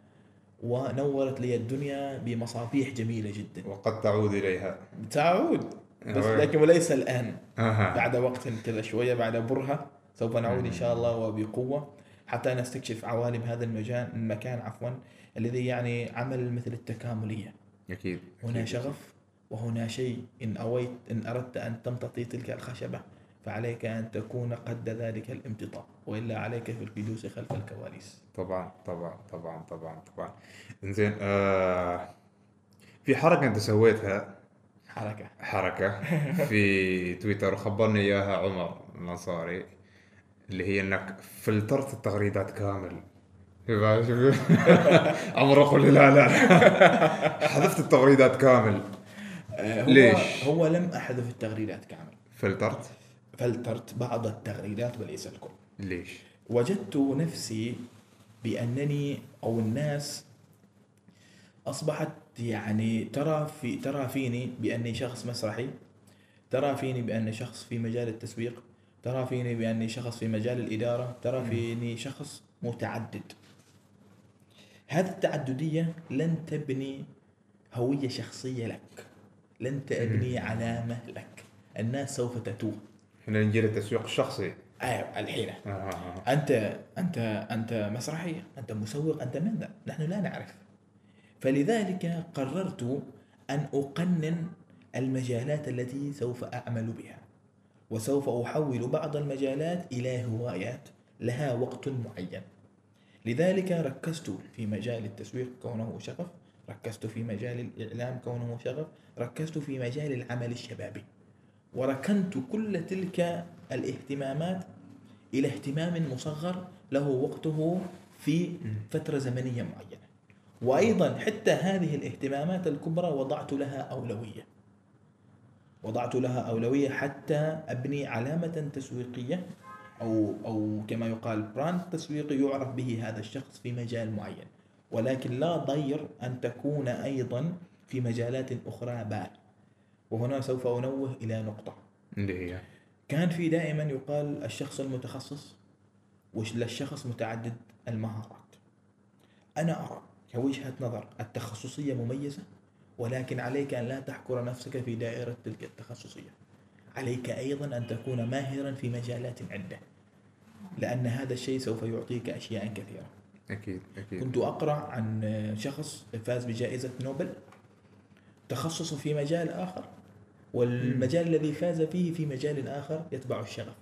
ونورت لي الدنيا بمصابيح جميلة جدا. وقد تعود إليها. تعود. بس. لكن وليس الآن. أها. بعد وقت كذا شوية بعد برهة سوف نعود إن شاء الله وبقوة. حتى نستكشف عوالم هذا المجال المكان عفوا الذي يعني عمل مثل التكاملية. أكيد. هنا شغف وهنا شيء. إن أويت إن أردت أن تمتطي تلك الخشبة فعليك أن تكون قد ذلك الامتطاء. وإلا عليك في الجلوس خلف الكواليس. طبعا طبعا طبعا طبعا طبعا. إنزين آه في حركة أنت سويتها. حركة. حركة. في تويتر وخبرني إياها عمر الأنصاري اللي هي إنك فلترت التغريدات كامل. عمر يقول لي لا لا. حذفت التغريدات كامل. آه، هو ليش؟ هو لم أحذف التغريدات كامل. فلترت؟ فلترت بعض التغريدات وليس الكل ليش؟ وجدت نفسي بأنني أو الناس أصبحت يعني ترى في ترى فيني بأني شخص مسرحي ترى فيني بأني شخص في مجال التسويق ترى فيني بأني شخص في مجال الإدارة ترى فيني شخص متعدد. هذه التعددية لن تبني هوية شخصية لك لن تبني علامة لك. الناس سوف تتوه. هنا نجي للتسويق الشخصي. آه الحين آه، آه، آه. أنت أنت أنت مسرحي أنت مسوق أنت من ذا؟ نحن لا نعرف. فلذلك قررت أن أقنن المجالات التي سوف أعمل بها وسوف أحول بعض المجالات إلى هوايات لها وقت معين. لذلك ركزت في مجال التسويق كونه شغف ركزت في مجال الإعلام كونه شغف ركزت في مجال العمل الشبابي. وركنت كل تلك الاهتمامات إلى اهتمام مصغر له وقته في فترة زمنية معينة. وأيضا حتى هذه الاهتمامات الكبرى وضعت لها أولوية. وضعت لها أولوية حتى أبني علامة تسويقية أو أو كما يقال براند تسويقي يعرف به هذا الشخص في مجال معين. ولكن لا ضير أن تكون أيضا في مجالات أخرى بال وهنا سوف أنوه إلى نقطة. اللي هي؟ كان في دائما يقال الشخص المتخصص والشخص متعدد المهارات. أنا أرى كوجهة نظر التخصصية مميزة ولكن عليك أن لا تحكر نفسك في دائرة تلك التخصصية. عليك أيضا أن تكون ماهرا في مجالات عدة لأن هذا الشيء سوف يعطيك أشياء كثيرة. أكيد أكيد. كنت أقرأ عن شخص فاز بجائزة نوبل تخصصه في مجال آخر والمجال الذي فاز فيه في مجال آخر يتبع الشغف.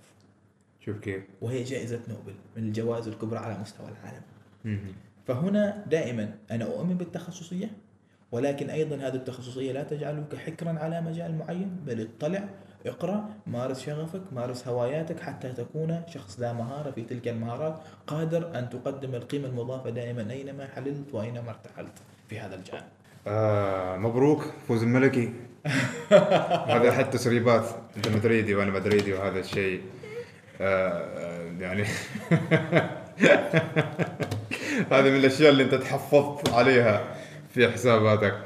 شوف كيف. وهي جائزة نوبل من الجوائز الكبرى على مستوى العالم. مهم. فهنا دائما أنا أؤمن بالتخصصية ولكن أيضا هذه التخصصية لا تجعلك حكرا على مجال معين بل اطلع اقرأ مارس شغفك مارس هواياتك حتى تكون شخص ذا مهارة في تلك المهارات قادر أن تقدم القيمة المضافة دائما أينما حللت وأينما ارتحلت في هذا الجانب. آه مبروك فوز الملكي. هذا حتى تسريبات انت مدريدي وأنا مدريدي وهذا الشيء. آه يعني هذه من الأشياء اللي أنت تحفظت عليها في حساباتك.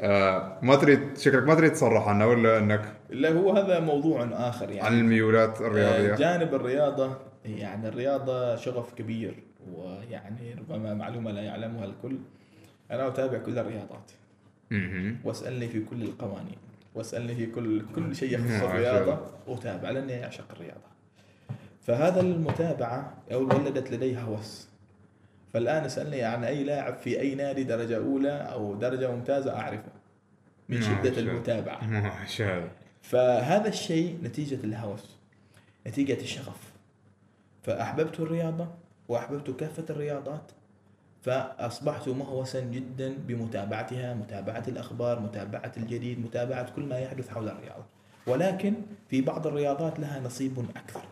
آه ما تريد شكلك ما تريد تصرح عنه ولا إنك لا هو هذا موضوع آخر يعني. عن الميولات آه، الرياضيه جانب الرياضة يعني الرياضة شغف كبير ويعني ربما معلومة لا يعلمها الكل. أنا أتابع كل الرياضات. مهم. واسألني في كل القوانين واسألني في كل كل شيء يخص ما شاء الرياضة أتابع لأني أعشق الرياضة. فهذا المتابعة أو ولدت لدي هوس فالآن اسألني عن أي لاعب في أي نادي درجة أولى أو درجة ممتازة أعرفه من ما شدة. المتابعة. ما شاء الله فهذا الشيء نتيجة الهوس نتيجة الشغف. فأحببت الرياضة وأحببت كافة الرياضات فأصبحت مهوسا جدا بمتابعتها متابعة الأخبار متابعة الجديد متابعة كل ما يحدث حول الرياضة. ولكن في بعض الرياضات لها نصيب أكثر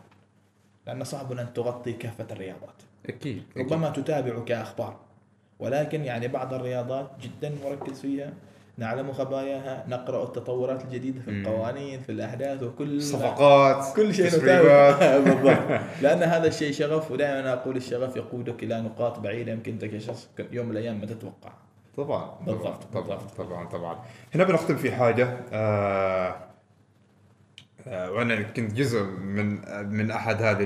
لأن صعب أن تغطي كافة الرياضات. أكيد ربما تتابع كأخبار ولكن يعني بعض الرياضات جدا مركز فيها. نعلم خباياها نقرأ التطورات الجديدة في. القوانين في الأحداث وكل صفقات كل شيء بالضبط. لأن هذا الشيء شغف ودائما أنا أقول الشغف يقودك إلى نقاط بعيدة يمكن أنت كشخص يوم من الأيام ما تتوقع. طبعا. بالضبط، طبعا بالضبط. طبعا طبعا هنا بنختم في حاجة. آه آه وأنا كنت جزء من من أحد هذه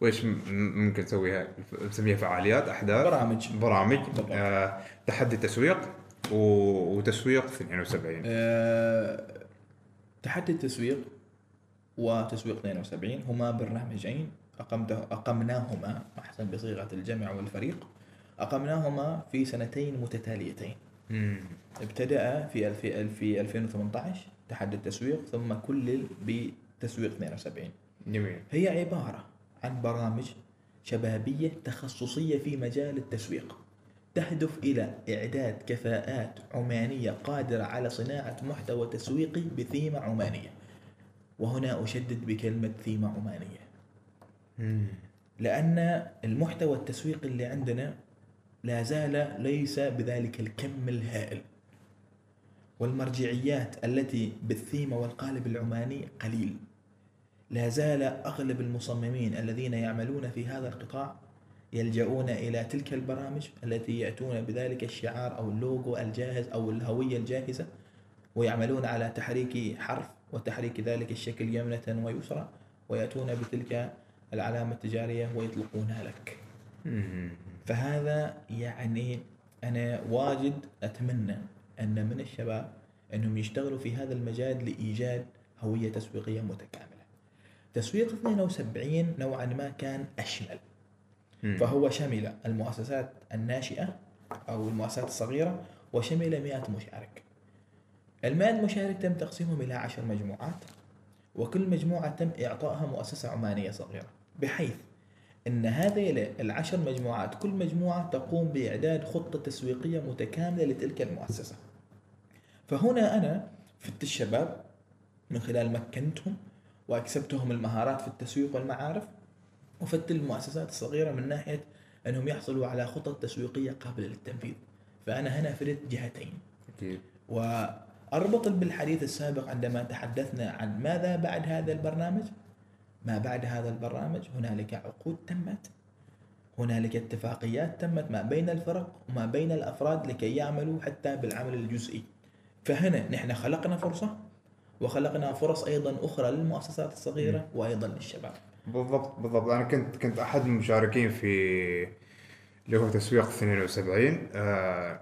وإيش ممكن نسويها نسميها فعاليات أحداث. برامج. برامج. آه تحدي تسويق و- وتسويق 72 آه، تحدي التسويق وتسويق 72 هما برنامجين. أقمته أقمناهما أحسن بصيغة الجمع والفريق. أقمناهما في سنتين متتاليتين. مم. ابتدأ في الف... في 2018 تحدي التسويق ثم كلل بتسويق 72 جميل. هي عبارة عن برامج شبابية تخصصية في مجال التسويق. تهدف إلى إعداد كفاءات عمانية قادرة على صناعة محتوى تسويقي بثيمة عمانية. وهنا أشدد بكلمة ثيمة عمانية. لأن المحتوى التسويقي اللي عندنا لا زال ليس بذلك الكم الهائل. والمرجعيات التي بالثيمة والقالب العماني قليل. لا زال أغلب المصممين الذين يعملون في هذا القطاع يلجؤون إلى تلك البرامج التي يأتون بذلك الشعار أو اللوجو الجاهز أو الهوية الجاهزة ويعملون على تحريك حرف وتحريك ذلك الشكل يمنة ويسرى ويأتون بتلك العلامة التجارية ويطلقونها لك. فهذا يعني أنا واجد أتمنى أن من الشباب أنهم يشتغلوا في هذا المجال لإيجاد هوية تسويقية متكاملة. تسويق 72 نوعا ما كان أشمل. فهو شمل المؤسسات الناشئة أو المؤسسات الصغيرة وشمل 100 مشارك. المائة مشارك تم تقسيمهم إلى عشر مجموعات وكل مجموعة تم إعطائها مؤسسة عمانية صغيرة بحيث أن هذه العشر مجموعات كل مجموعة تقوم بإعداد خطة تسويقية متكاملة لتلك المؤسسة. فهنا أنا فدت الشباب من خلال مكنتهم وأكسبتهم المهارات في التسويق والمعارف وفدت المؤسسات الصغيرة من ناحية أنهم يحصلوا على خطط تسويقية قابلة للتنفيذ. فأنا هنا فدت جهتين. أكيد. وأربط بالحديث السابق عندما تحدثنا عن ماذا بعد هذا البرنامج. ما بعد هذا البرنامج؟ هنالك عقود تمت. هنالك اتفاقيات تمت ما بين الفرق وما بين الأفراد لكي يعملوا حتى بالعمل الجزئي. فهنا نحن خلقنا فرصة وخلقنا فرص أيضا أخرى للمؤسسات الصغيرة وأيضا للشباب. بالضبط بالضبط. أنا كنت كنت أحد المشاركين في اللي هو تسويق 72 آه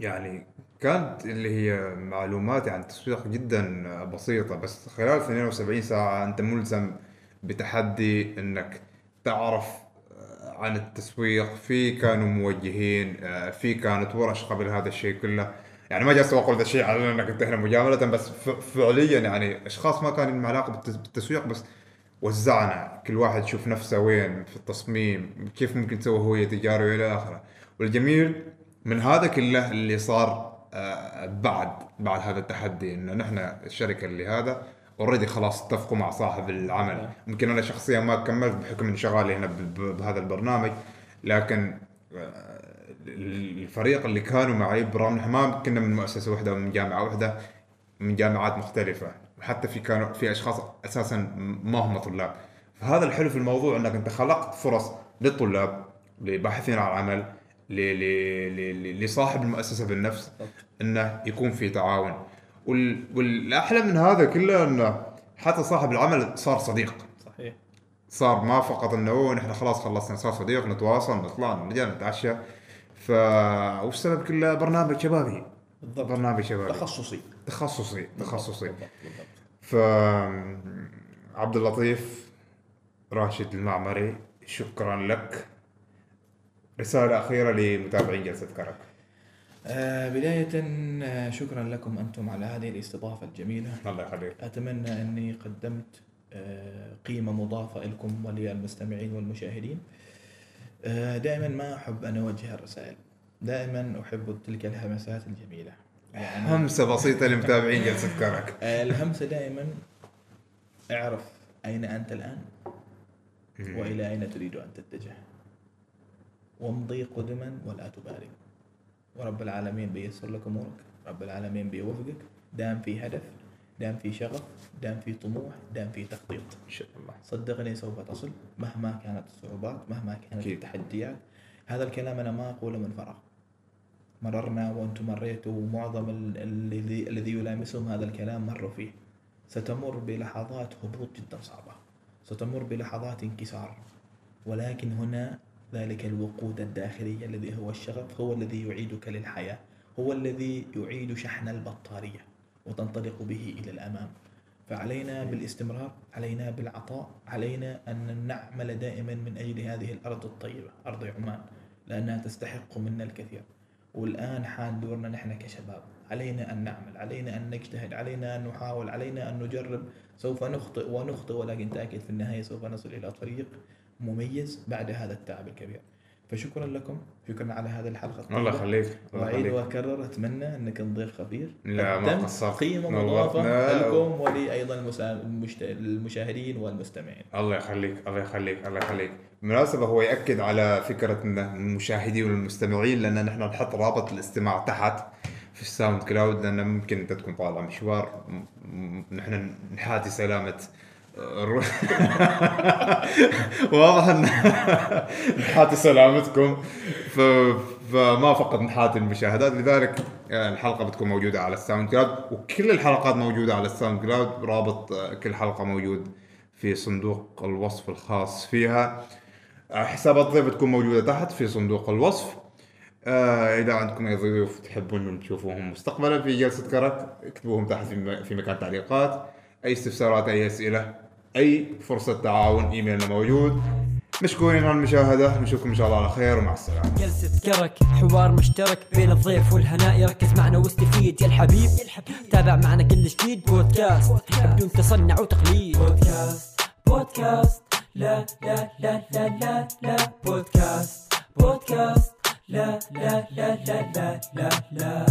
يعني كانت اللي هي معلوماتي عن التسويق جدا بسيطة بس خلال 72 ساعة أنت ملزم بتحدي إنك تعرف آه، عن التسويق. في كانوا موجهين آه، في كانت ورش قبل هذا الشيء كله. يعني ما جالس أقول ذا الشيء على انك انت هنا مجاملة بس فعليا يعني أشخاص ما كان لهم بالتس- بالتسويق بس وزعنا كل واحد يشوف نفسه وين في التصميم كيف ممكن تسوي هوية تجارية إلى آخره. والجميل من هذا كله اللي صار آه، بعد بعد هذا التحدي إنه نحن الشركة اللي هذا اوريدي خلاص اتفقوا مع صاحب العمل. يمكن أنا شخصيا ما كملت بحكم انشغالي هنا بهذا البرنامج لكن آه، الفريق اللي كانوا معي برغم ما كنا من مؤسسة واحدة ومن جامعة واحدة من جامعات مختلفة. وحتى في كانوا في أشخاص أساسا ما هم طلاب. فهذا الحلو في الموضوع إنك أنت خلقت فرص للطلاب لباحثين عن عمل لصاحب المؤسسة بالنفس إنه يكون في تعاون. وال- والأحلى من هذا كله إنه حتى صاحب العمل صار صديق. صحيح. صار ما فقط إنه هو نحن خلاص خلصنا صار صديق نتواصل نطلع نرجع نتعشى. ف والسبب كله؟ برنامج شبابي. بالضبط. برنامج شبابي. تخصصي. تخصصي تخصصي. بالضبط بالضبط. ف عبد اللطيف راشد المعمري شكرا لك. رسالة أخيرة لمتابعين جلسة كرك. آه بداية آه، شكرا لكم أنتم على هذه الاستضافة الجميلة. الله يخليك. أتمنى أني قدمت آه، قيمة مضافة لكم وللمستمعين والمشاهدين. آه، دائما ما أحب أن أوجه الرسائل. دائما أحب تلك الهمسات الجميلة. يعني همسة بسيطة لمتابعين جلسة كرك. الهمسة دائما اعرف أين أنت الآن وإلى أين تريد أن تتجه. وامضي قدما ولا تبالي ورب العالمين بيسر لك أمورك. رب العالمين بيوفقك. دام في هدف دام في شغف دام في طموح دام في تخطيط. إن شاء الله. صدقني سوف تصل مهما كانت الصعوبات مهما كانت. التحديات. هذا الكلام أنا ما أقوله من فراغ. مررنا وأنتم مريتوا ومعظم ال- الذي الذي يلامسهم هذا الكلام مروا فيه. ستمر بلحظات هبوط جدا صعبة. ستمر بلحظات انكسار. ولكن هنا ذلك الوقود الداخلي الذي هو الشغف هو الذي يعيدك للحياة. هو الذي يعيد شحن البطارية وتنطلق به إلى الأمام. فعلينا بالاستمرار علينا بالعطاء علينا أن نعمل دائما من أجل هذه الأرض الطيبة أرض عمان لأنها تستحق منا الكثير. والآن حان دورنا نحن كشباب. علينا أن نعمل علينا أن نجتهد علينا أن نحاول علينا أن نجرب. سوف نخطئ ونخطئ ولكن تأكد في النهاية سوف نصل إلى طريق مميز بعد هذا التعب الكبير. فشكرا لكم. شكرا على هذه الحلقة الطيبة. الله يخليك. الله وأعيد يخليك وأكرر. أتمنى أنك ضيف خبير. لا، ما قصرت. مضافة لا. لكم المشت- المشاهدين والمستمعين. الله يخليك. الله يخليك. الله يخليك. بالمناسبة هو يأكد على فكرة المشاهدين والمستمعين لأن نحن نحط رابط الاستماع تحت في ال SoundCloud لأن ممكن أنت تكون طالع مشوار نحن نحاتي سلامة الر- واضح إن نحاتي سلامتكم. فما فقط نحاتي المشاهدات لذلك آه، الحلقة بتكون موجودة على ال SoundCloud وكل الحلقات موجودة على ال SoundCloud رابط آه، كل حلقة موجود في صندوق الوصف الخاص فيها آه، حسابات ضيف بتكون موجودة تحت في صندوق الوصف. آه إذا عندكم أي ضيوف تحبون تشوفوهم مستقبلا في جلسة كرك اكتبوهم تحت في مكان تعليقات أي استفسارات أي أسئلة أي فرصة تعاون إيميلنا موجود. مشكورين على المشاهدة. نشوفكم إن شاء الله على خير ومع السلامة. جلسة كرك حوار مشترك بين الضيف والهناء. ركز معنا واستفيد يا الحبيب تابع معنا كل جديد. بودكاست بدون تصنع وتقليد. بودكاست بودكاست. لا لا لا لا لا لا بودكاست بودكاست لا لا لا لا لا لا, لا.